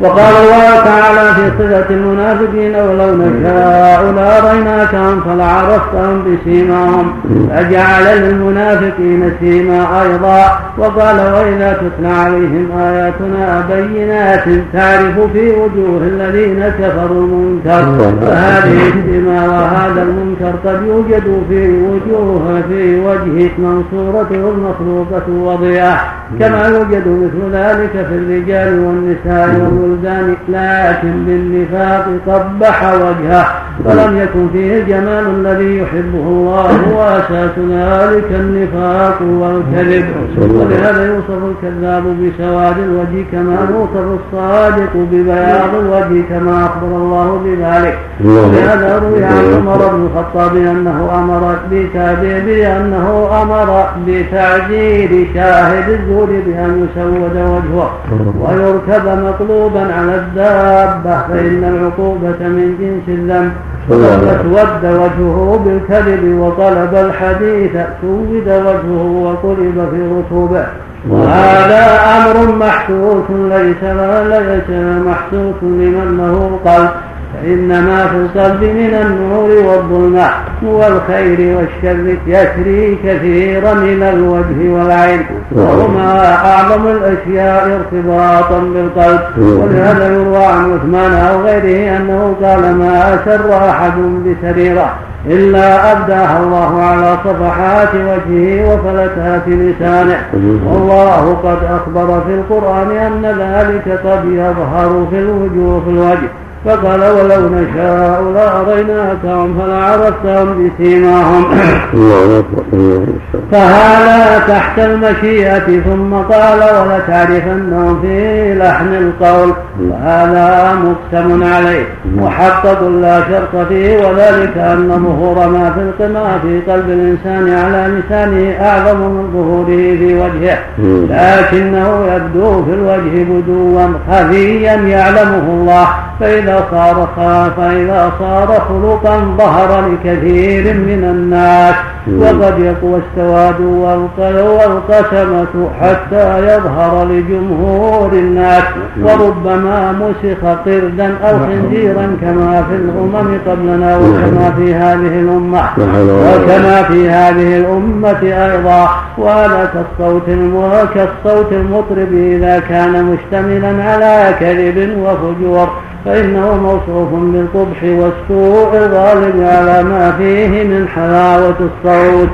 وقال الله تعالى في صفة المنافقين ولو نشاء لأريناكهم فلعرفتهم بسيماهم. فجعل للمنافقين سيما أيضا. وقال وإذا تتلى عليهم آياتنا بينات تعرف في وجوه الذين كفروا المنكر فهذه السيما وهذا المنكر قد يوجد في وجوه في وجه منصورته المخلوقة وضياء كما يوجد مثل ذلك في الرجال والنساء والولدان لكن بالنفاق قبح وجهه. ولم يكن فيه الجمال الذي يحبه الله وأساس ذلك النفاق والكذب. ولهذا يوصف الكذاب بسواد الوجه كما يوصف الصادق ببياض الوجه كما أخبر الله بذلك. ولهذا روي عن عمر بن الخطاب أنه أمر بانه أمر بتعجيل شاهد الزور بأن يسود وجهه ويركب مقلوبا على الدابة فإن العقوبة من جنس الذنب. فاسود وجهه بالكذب وطلب الحديث سود وجهه وقلب في رطوبه وهذا أمر محسوس ليس ليس محسوس لمن له قلب فإنما في القلب من النور والظلمة والخير والشر يسري كثيرا من الوجه والعين. وهما أعظم الأشياء ارتباطا بالقلب. ولهذا يروى عن عثمان أو غيره أنه قال ما أسر أحد بسريرة إلا أبداها الله على صفحات وجهه وفلتات لسانه. والله قد أخبر في القرآن أن ذلك قد يظهر في الوجوه في الوجه. فقال ولو نشاء لأريناكهم فلعرفتهم بسيماهم. فهذا تحت المشيئة ثم قال ولتعرفنهم في لحن القول. وهذا مقسم عليه. محقق لا شرط فيه وذلك أن ظهور ما في القمع في قلب الإنسان على لسانه أعظم من ظهوره في وجهه. لكنه يبدو في الوجه بدوا خفيا يعلمه الله. فإذا صار فإذا صار خلقا ظهر لكثير من الناس. وقد يقوى السواد والقسمة حتى يظهر لجمهور الناس. وربما مسخ قردا أو خنزيرا كما في الأمم قبلنا وكما في هذه الأمة. وكما في هذه الأمة أيضا. وهذا كالصوت كالصوت المطرب إذا كان مشتملا على كذب وفجور. فإنه موصوف بالقبح والسوء الغالب على ما فيه من حلاوة الصوت.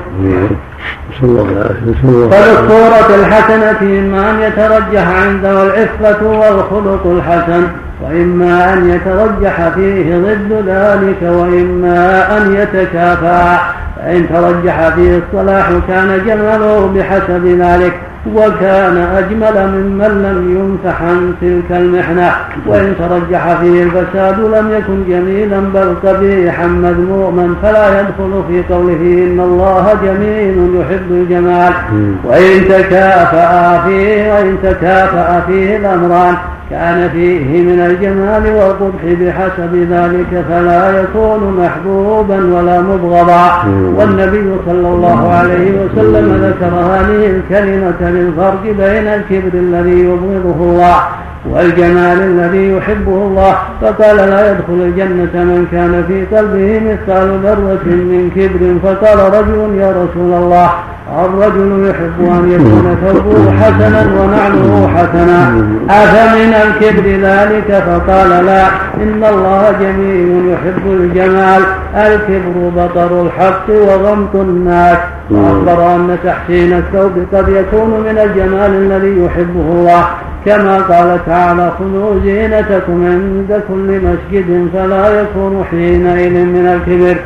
فللصورة الحسنة إما أن يترجح عنده العفة والخلق الحسن وإما أن يترجح فيه ضد ذلك وإما أن يتكافى فإن ترجح فيه الصلاح كان جماله بحسب ذلك وكان أجمل ممن لم يمتحن تلك المحنة. وإن ترجح فيه الفساد لم يكن جميلا بل قبيحا مذموما. فلا يدخل في قوله إن الله جميل يحب الجمال. وإن تكافأ فيه وإن تكافأ فيه الأمران. كان فيه من الجمال والقبح بحسب ذلك فلا يكون محبوبا ولا مبغضا. والنبي صلى الله عليه وسلم ذكر هذه الكلمة للفرق بين الكبر الذي يبغضه الله والجمال الذي يحبه الله. فقال لا يدخل الجنة من كان في قلبه مثقال ذرة من كبر. فقال رجل يا رسول الله الرجل يحب أن يكون ثوبه حسنا ونعله حسنا. أفمن الكبر ذلك؟ فقال لا. إن الله جميل يحب الجمال. الكبر بطر الحق وغمط الناس. وأخبر أن تحسين الثوب قد يكون من الجمال الذي يحبه الله. كما قال تعالى خذوا زينتكم عند كل مسجد فلا يكون حينئذ من الكبر.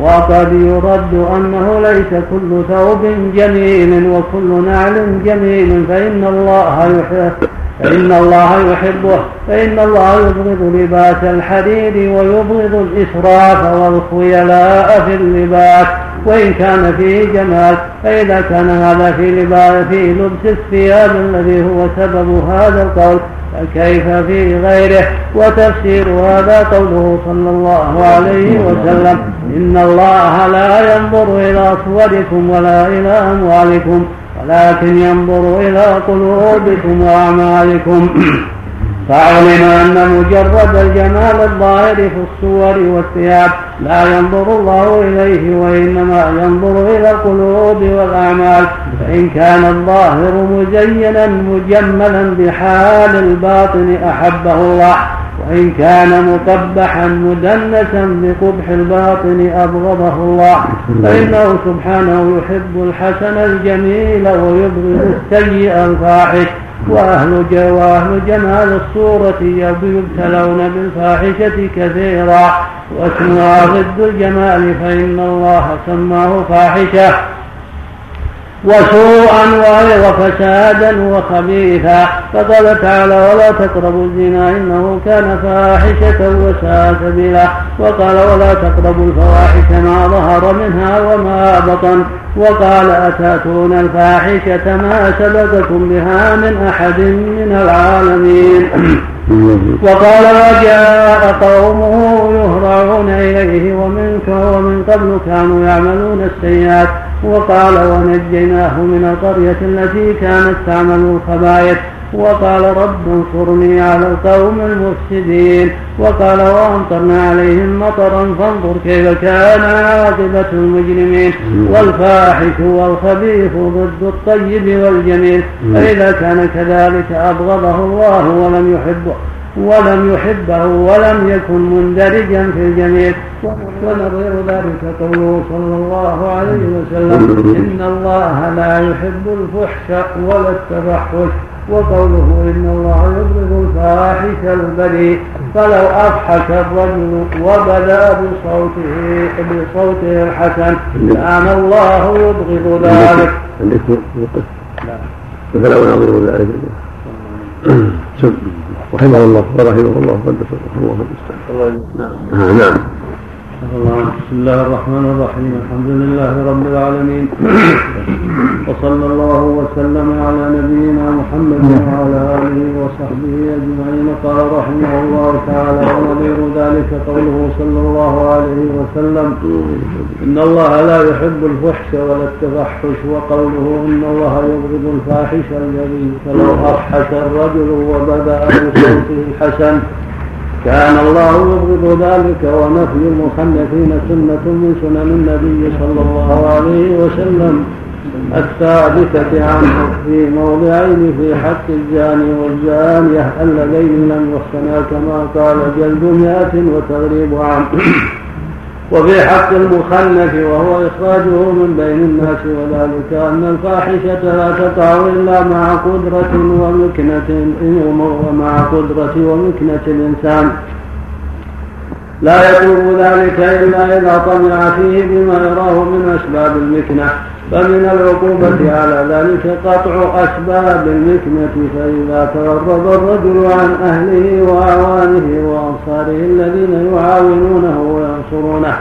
وقد يرد أنه ليس كل ثوب جميل وكل نعل جميل فإن الله يحب فإن الله يحبه فإن الله يبغض لباس الحرير ويبغض الإسراف والخيلاء في اللباس. وإن كان فيه جمال فإذا كان هذا في لباس في لبس الثياب الذي هو سبب هذا القول فكيف في غيره وتفسير هذا قوله صلى الله عليه وسلم إن الله لا ينظر إلى صوركم ولا إلى أموالكم ولكن ينظر إلى قلوبكم وأعمالكم. فعلم أن مجرد الجمال الظاهر في الصور والثياب لا ينظر الله إليه وإنما ينظر إلى القلوب والأعمال. فإن كان الظاهر مزينا مجملا بحال الباطن أحبه الله. وإن كان مقبحا مدنسا بقبح الباطن أبغضه الله. فإنه سبحانه يحب الحسن الجميل ويبغض السيء الفاحش. وأهل وأهل جمال الصورة يبتلون بالفاحشة كثيرا واسمها ضد الجمال فإن الله سماه فاحشة. وسوءا وفسادا وخبيثا. فقال تعالى ولا تقربوا الزنا إنه كان فاحشة وساء سبيلا. وقال ولا تقربوا الفواحش ما ظهر منها وما بطن. وقال أتاتون الفاحشة ما سبقكم بها من أحد من العالمين. وقال وجاء قومه يهرعون إليه ومن ومن قبل كانوا يعملون السيئات. وقال ونجيناه من القرية التي كانت تعمل الخبائث وقال رب انصرني على القوم المفسدين. وقال وأمطرنا عليهم مطرا فانظر كيف كان عاقبة المجرمين. والفاحش والخبيث ضد الطيب والجميل. فإذا كان كذلك أبغضه الله ولم يحبه. ولم يحبه ولم يكن مندرجا في الجميع. ونظير ذلك قوله صلى الله عليه وسلم إن الله لا يحب الفحش ولا التفحش. وقوله إن الله يبغض الفاحش البذيء فلو أضحك الرجل وبدأ بصوته بصوته الحسن كان الله يبغض ذلك. عندك فلو نظر ذلك؟ رحمه الله ورحمه الله قدس الله المستعان نعم نعم. بسم الله الرحمن الرحيم. الحمد لله رب العالمين. وصلى الله وسلم على نبينا محمد وعلى آله وصحبه أجمعين. قال رحمه الله تعالى ونظير ذلك قوله صلى الله عليه وسلم إن الله لا يحب الفحش ولا التفحش وقوله إن الله يبغض الفاحش الذي فلو أفحش الرجل وبدا بصوته الحسن كان الله يبغض ذلك ونفي المخنثين سنة من سنن النبي صلى الله عليه وسلم. الثابتة عنه في موضعين في حق الزاني والزانية اللذين لم يحسنا كما قال جلد مئة وتغريب عام. وفي حق المخنث وهو إخراجه من بين الناس وذلك أن الفاحشة لا تقع إلا مع قدرة ومكنة ومع قدرة ومكنة الإنسان. لا يكون ذلك إلا إذا طمع فيه بما يراه من أسباب المكنة. فمن العقوبة على ذلك قطع أسباب المكنة فإذا تغرب الرجل عن أهله وأعوانه وأنصاره الذين يعاونونه وينصرونه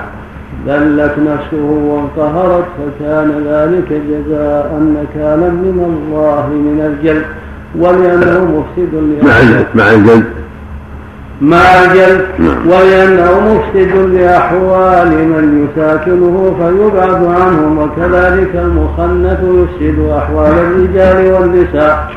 ذلت نفسه وانقهرت فكان ذلك جزاء نكالا من الله من الجلد ولأنه مفسد مع الجلد. مع الجلد نعم. ولأنه مفسد لأحوال من يساكنه فيبعد عنهم وكذلك المخنث يفسد أحوال الرجال والنساء.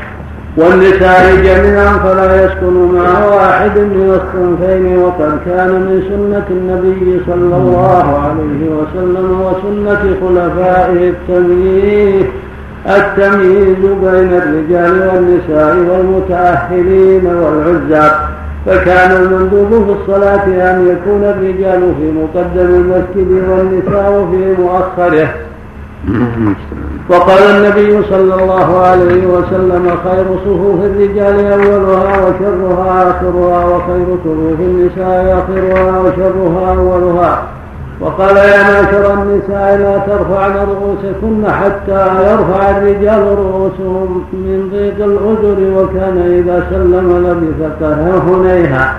والنساء جميعا فلا يسكن مع واحد من الصنفين وقد كان من سنة النبي صلى الله عليه وسلم وسنة خلفائه التمييز التمييز بين الرجال والنساء والمتأهلين والعزاب فكان المندوب في الصلاة أن يكون الرجال في مقدم المسجد والنساء في مؤخره. وقال النبي صلى الله عليه وسلم خير صفوف الرجال أولها وشرها آخرها وخير صفوف النساء آخرها وشرها أولها. وقال يا معشر النساء لا ترفعن رؤوسكن حتى يرفع الرجال رؤوسهم من ضيق الأذر وكان إذا سلم لبث هنيها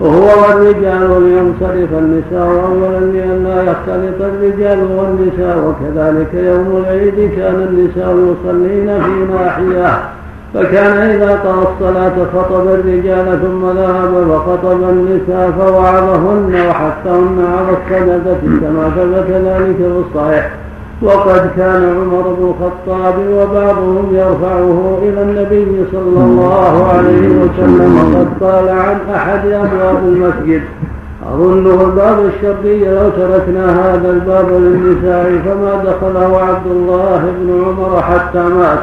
وهو والرجال لينصرف النساء أولا لئلا يختلط الرجال والنساء وكذلك يوم العيد كان النساء يصلين في ناحية. فكان إذا قضى الصلاة خطب الرجال ثم ذهب فخطب النساء فوعظهن وحثهن على الصدقة كما ثبت ذلك في الصحيح. وقد كان عمر بن الخطاب وبعضهم يرفعه إلى النبي صلى الله عليه وسلم قد قال عن أحد أبواب المسجد. أظنه الباب الشرقي لو تركنا هذا الباب للنساء فما دخله عبد الله بن عمر حتى مات.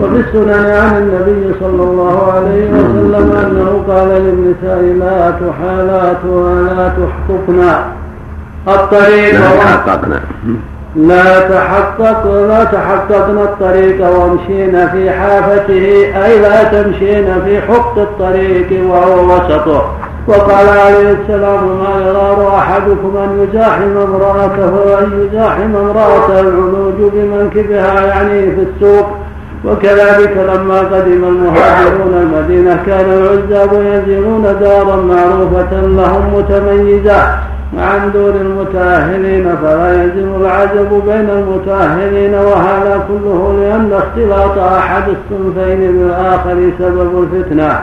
وفي السنن عن النبي صلى الله عليه وسلم أنه قال للنساء لا تحالات ولا تحققنا الطريق لا تحققنا لا تحقق لا تحققن الطريق وامشين في حافته أي لا تمشين في حق الطريق وهو وسطه. وقال عليه السلام ما يغار أحدكم أن يزاحم امرأته أن يزاحم امرأته العلوج بمنكبها يعني في السوق. وكذلك لما قدم المهاجرون المدينة كان العزاب ينزلون دارا معروفة لهم متميزة. عن دور المتأهلين فلا يلزم العجب بين المتأهلين وهذا كله لأن اختلاط أحد الصنفين بالآخر سبب الفتنة.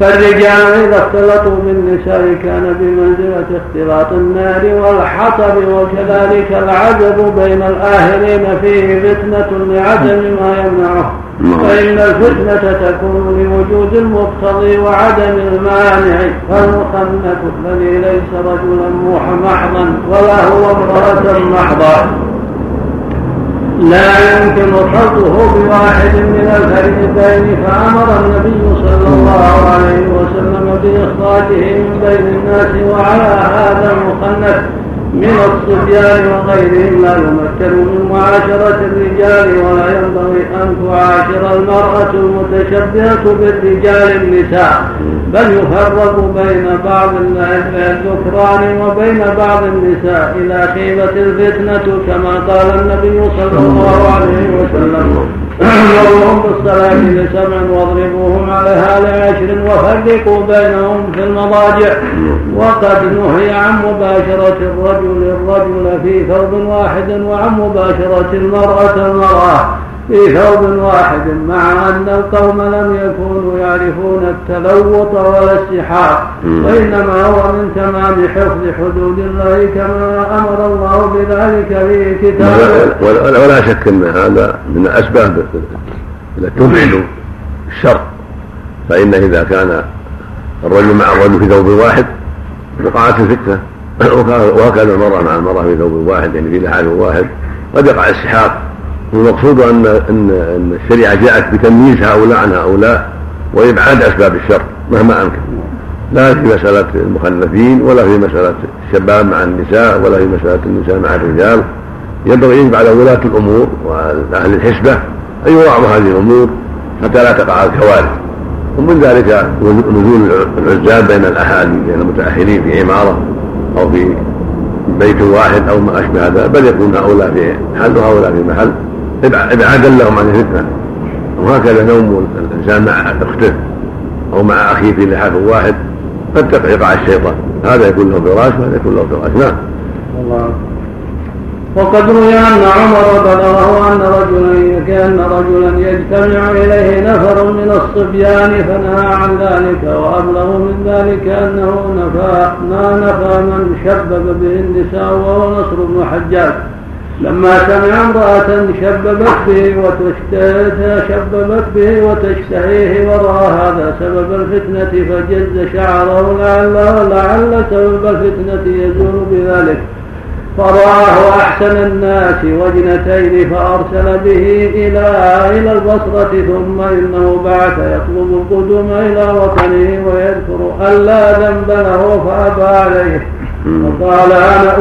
فالرجال إذا اختلطوا بالنساء كان بمنزلة اختلاط النار والحطب وكذلك العجب بين الآهلين فيه فتنة لعدم ما يمنعه. فإن الفتنة تكون لوجود المقتضي وعدم المانع فالمخنث الذي ليس رجلا محضا ولا هو امرأة محضا. لا يمكن خلطه بواحد من الفريقين فأمر النبي صلى الله عليه وسلم بإخراجه من بين الناس وعلى هذا المخنث من الصبيان وغيرهم لا يمكن من معاشرة الرجال ولا ينبغي أن تعاشر المرأة المتشبهة بالرجال النساء بل يفرق بين بعض الذكران وبين بعض النساء إلى خيبة الفتنة كما قال النبي صلى الله عليه وسلم. مرهم بالصلاة لسبع واضربوهم عليها لعشر وفرقوا بينهم في المضاجع. وقد نهي عن مباشرة الرجل الرجل في ثوب واحد وعن مباشرة المرأة المرأة. في ثوب واحد مع أن القوم لم يكونوا يعرفون التلوط ولا السحاق وإنما هو من تمام حفظ حدود الله كما أمر الله بذلك في كتابه. ولا شك أن هذا من التي تبعد الشر فإن إذا كان الرجل مع الرجل في ثوب واحد وقعت الفتنة وهكذا المرأة مع المرأة في ثوب واحد يعني في لحاف واحد قد يقع السحاق والمقصود ان ان أن الشريعة جاءت بتمييز هؤلاء عن هؤلاء وإبعاد أسباب الشر مهما أمكن. لا في مسألة المخلفين ولا في مسألة الشباب مع النساء ولا في مسألة النساء مع الرجال. ينبغي يجب على ولاة الأمور وأهل الحسبة أن يراعوا هذه الأمور حتى لا تقع الكوارث. ومن ذلك نزول العزاب بين الأهالي بين المتأهلين في عمارة أو في بيت واحد أو ما أشبه هذا بل يكون هؤلاء في محل وهؤلاء في محل. ابعادا لهم عن الفتنة. وهكذا نوم الإنسان مع أخته أو مع أخيه في لحاف واحد قد يقع الشيطان. هذا يكون له فراش وهذا يكون له فراش. نعم. الله. وقد روي أن عمر بلغه أن رجلا كأن رجلا يجتمع إليه نفر من الصبيان فنهى عن ذلك وأبلغ من ذلك أنه نفى ما نفى من شبب به النساء وهو نصر بن حجاج. لما سمع امرأة شببت به وتشببت به وتشتهيه ورأى هذا سبب الفتنة فجز شعره لعل لعل سبب الفتنة يزول بذلك. فرآه أحسن الناس وجنتين فأرسل به إلى إلى البصرة ثم إنه بعث يطلب القدوم إلى وطنه ويذكر أن لا ذنب له فأبى عليه. وقال أنا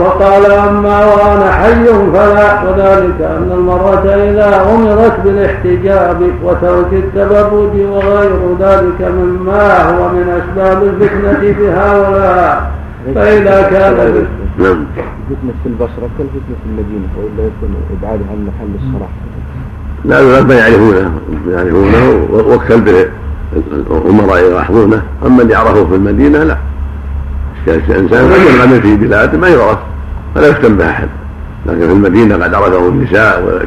وقال أما وأنا حي فلا. وذلك أن المرأة إذا أمرت بالاحتجاب وترك التبرج وغير ذلك مما هو من أسباب الفتنة في هؤلاء فإذا كان نعم. فتنة في البصرة كالفتنة في المدينة وإلا يكون إبعادها عن محل الصلاة لا ما يعرفونه يعرفونه به الأمراء يلاحظونه. أما اللي عرفوه في المدينة لا. الإنسان قد ينعمل في بلاد ما يعرف فلا يفتن به أحد. لكن في المدينة قد عرفه النساء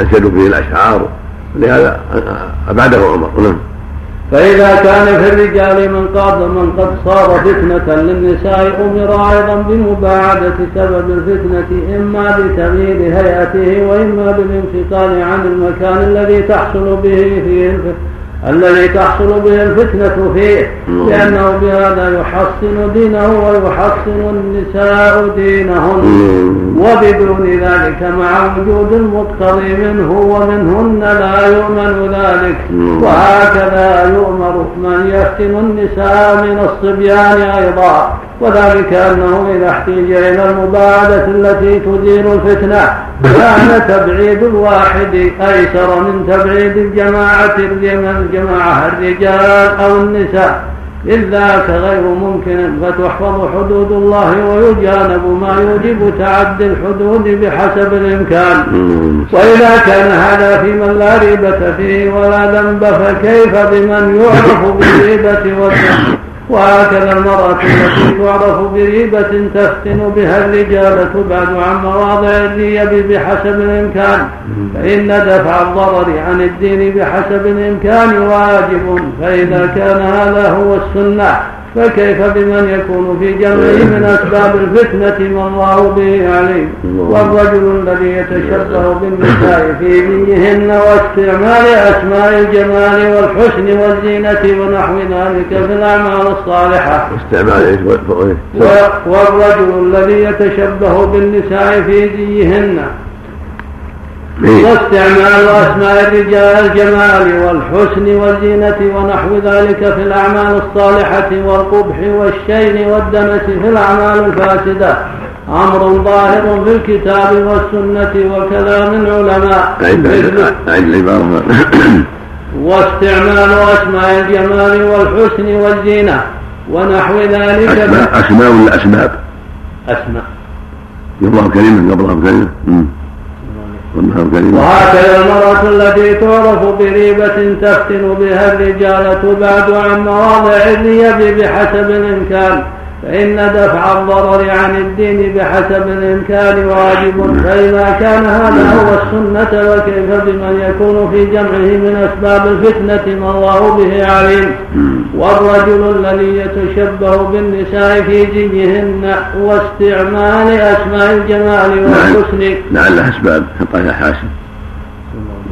أنشدوا به الأشعار. لهذا أبعده عمر. نعم. فإذا كان في الرجال من قد من قد صار فتنة للنساء أمر أيضا بمباعدة سبب الفتنة إما بتغيير هيئته وإما بالانتقال عن المكان الذي تحصل به فيه الذي تحصل به الفتنة فيه لأنه بهذا يحصن دينه ويحصن النساء دينهن. وبدون ذلك مع وجود المقتضي منه ومنهن لا يؤمن ذلك. وهكذا يؤمر من يفتن النساء من الصبيان أيضا. وذلك أنه إذا احتيج إلى المباعدة التي تزيل الفتنة كان تبعيد الواحد أيسر من تبعيد الجماعة الجماعة الرجال أو النساء. ذاك غير ممكن فتحفظ حدود الله ويجانب ما يوجب تعدي الحدود بحسب الإمكان. وإذا كان هذا في من لا ريبة فيه ولا ذنب فكيف بمن يعرف بالريبة والذنب؟ وهكذا المرأة التي تعرف بريبة تفتن بها الرجال تبعد عن مواضع الريب بحسب الإمكان. فإن دفع الضرر عن الدين بحسب الإمكان واجب. فإذا كان هذا هو السنة. فكيف بمن يكون في جمعه من أسباب الفتنة ما الله به عليم. والرجل الذي يتشبه بالنساء في دينهن واستعمال أسماء الجمال والحسن والزينة ونحو ذلك في الأعمال الصالحة. استعمال والرجل الذي يتشبه بالنساء في دينهن إيه. واستعمال أسماء الرجال الجمال والحسن والزينة ونحو ذلك في الأعمال الصالحة والقبح والشين والدنس في الأعمال الفاسدة. أمر ظاهر في الكتاب والسنة وكلام العلماء واستعمال أسماء الجمال والحسن والزينة ونحو ذلك أسماء أسماء ولا أسباب؟ أسماء. يضاف كلمة قبلها كلمة وهكذا المرأة التي تعرف بريبة تفتن بها الرجال تبعد عن مواضع الريب بحسب الإمكان. فإن دفع الضرر عن الدين بحسب الإمكان واجب فإذا كان هذا هو السنة وكيف بمن يكون في جمعه من أسباب الفتنة ما الله به عليم. والرجل الذي يتشبه بالنساء في جيهن واستعمال أسماء الجمال والحسن. لعلها أسباب. حطها حاسب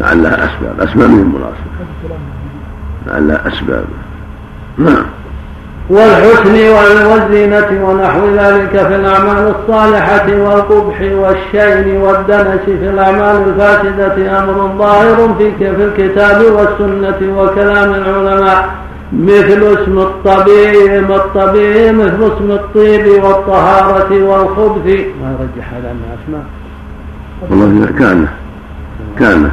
لعلها أسباب. أسباب من المناسب لعلها أسباب. نعم. والحسن والزينة ونحو ذلك في الأعمال الصالحة والقبح والشين والدنس في الأعمال الفاسدة أمر ظاهر في في الكتاب والسنة وكلام العلماء مثل اسم الطبيب الطبيب مثل اسم الطيب والطهارة والخبث. ما يرجح هذا أنها أسماء والله كان كان.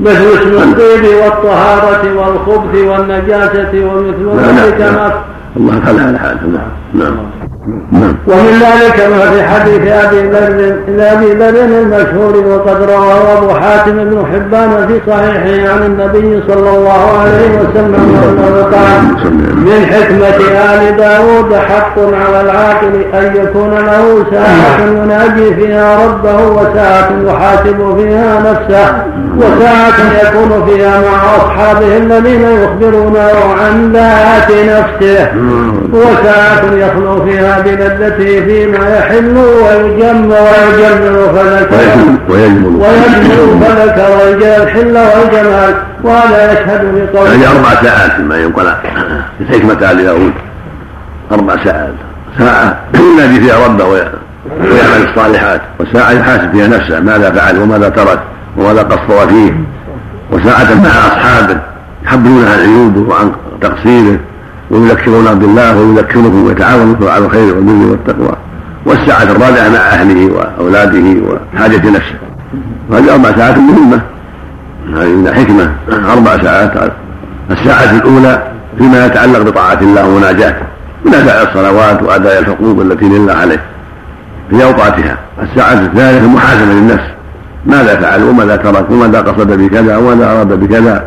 مثل اسم الطيب والطهارة والخبث والنجاسة ومثل ذلك ما الله تعالى على حاله نعم نعم. ومن ذلك ما في حديث أبي ذر أبي ذر المشهور وقد رواه أبو حاتم بن حبان في صحيحه عن النبي صلى الله عليه وسلم أنه قال من حكمة آل داود حق على العاقل أن يكون له ساعة يناجي فيها ربه وساعة يحاسب فيها نفسه وساعة يكون فيها مع أصحابه الذين يخبرونه عن ذات نفسه وساعة يخلو فيها بلذته فيما يحل ويجم ويجمل فذكر ويجمل. ويجمل فذكر الحل والجمال. وهذا يشهد بقول يعني أربع ساعات ما ينقل. في حكمة آل داود. أربع ساعات. ساعة. ينادي فيها ربه ويعمل الصالحات. وساعة يحاسب فيها نفسه. ماذا فعل؟ وماذا ترك؟ وماذا قصر فيه؟ وساعة مع أصحابه. يحبونه عن عيوبه وعن تقصيره. ويذكرون بالله ويذكركم ويتعاونون على الخير والبر والتقوى والساعة الرابعة مع أهله وأولاده وحاجة نفسه. وهذه أربع ساعات مهمة. هذه من حكمة. أربع ساعات. الساعة الأولى فيما يتعلق بطاعة الله ومناجاته. من أداء الصلوات وأداء الحقوق التي لله عليه. في أوقاتها. الساعة الثالثة محاسبة للنفس. ماذا فعل وماذا ترك وماذا قصد بكذا؟ وماذا أراد بكذا؟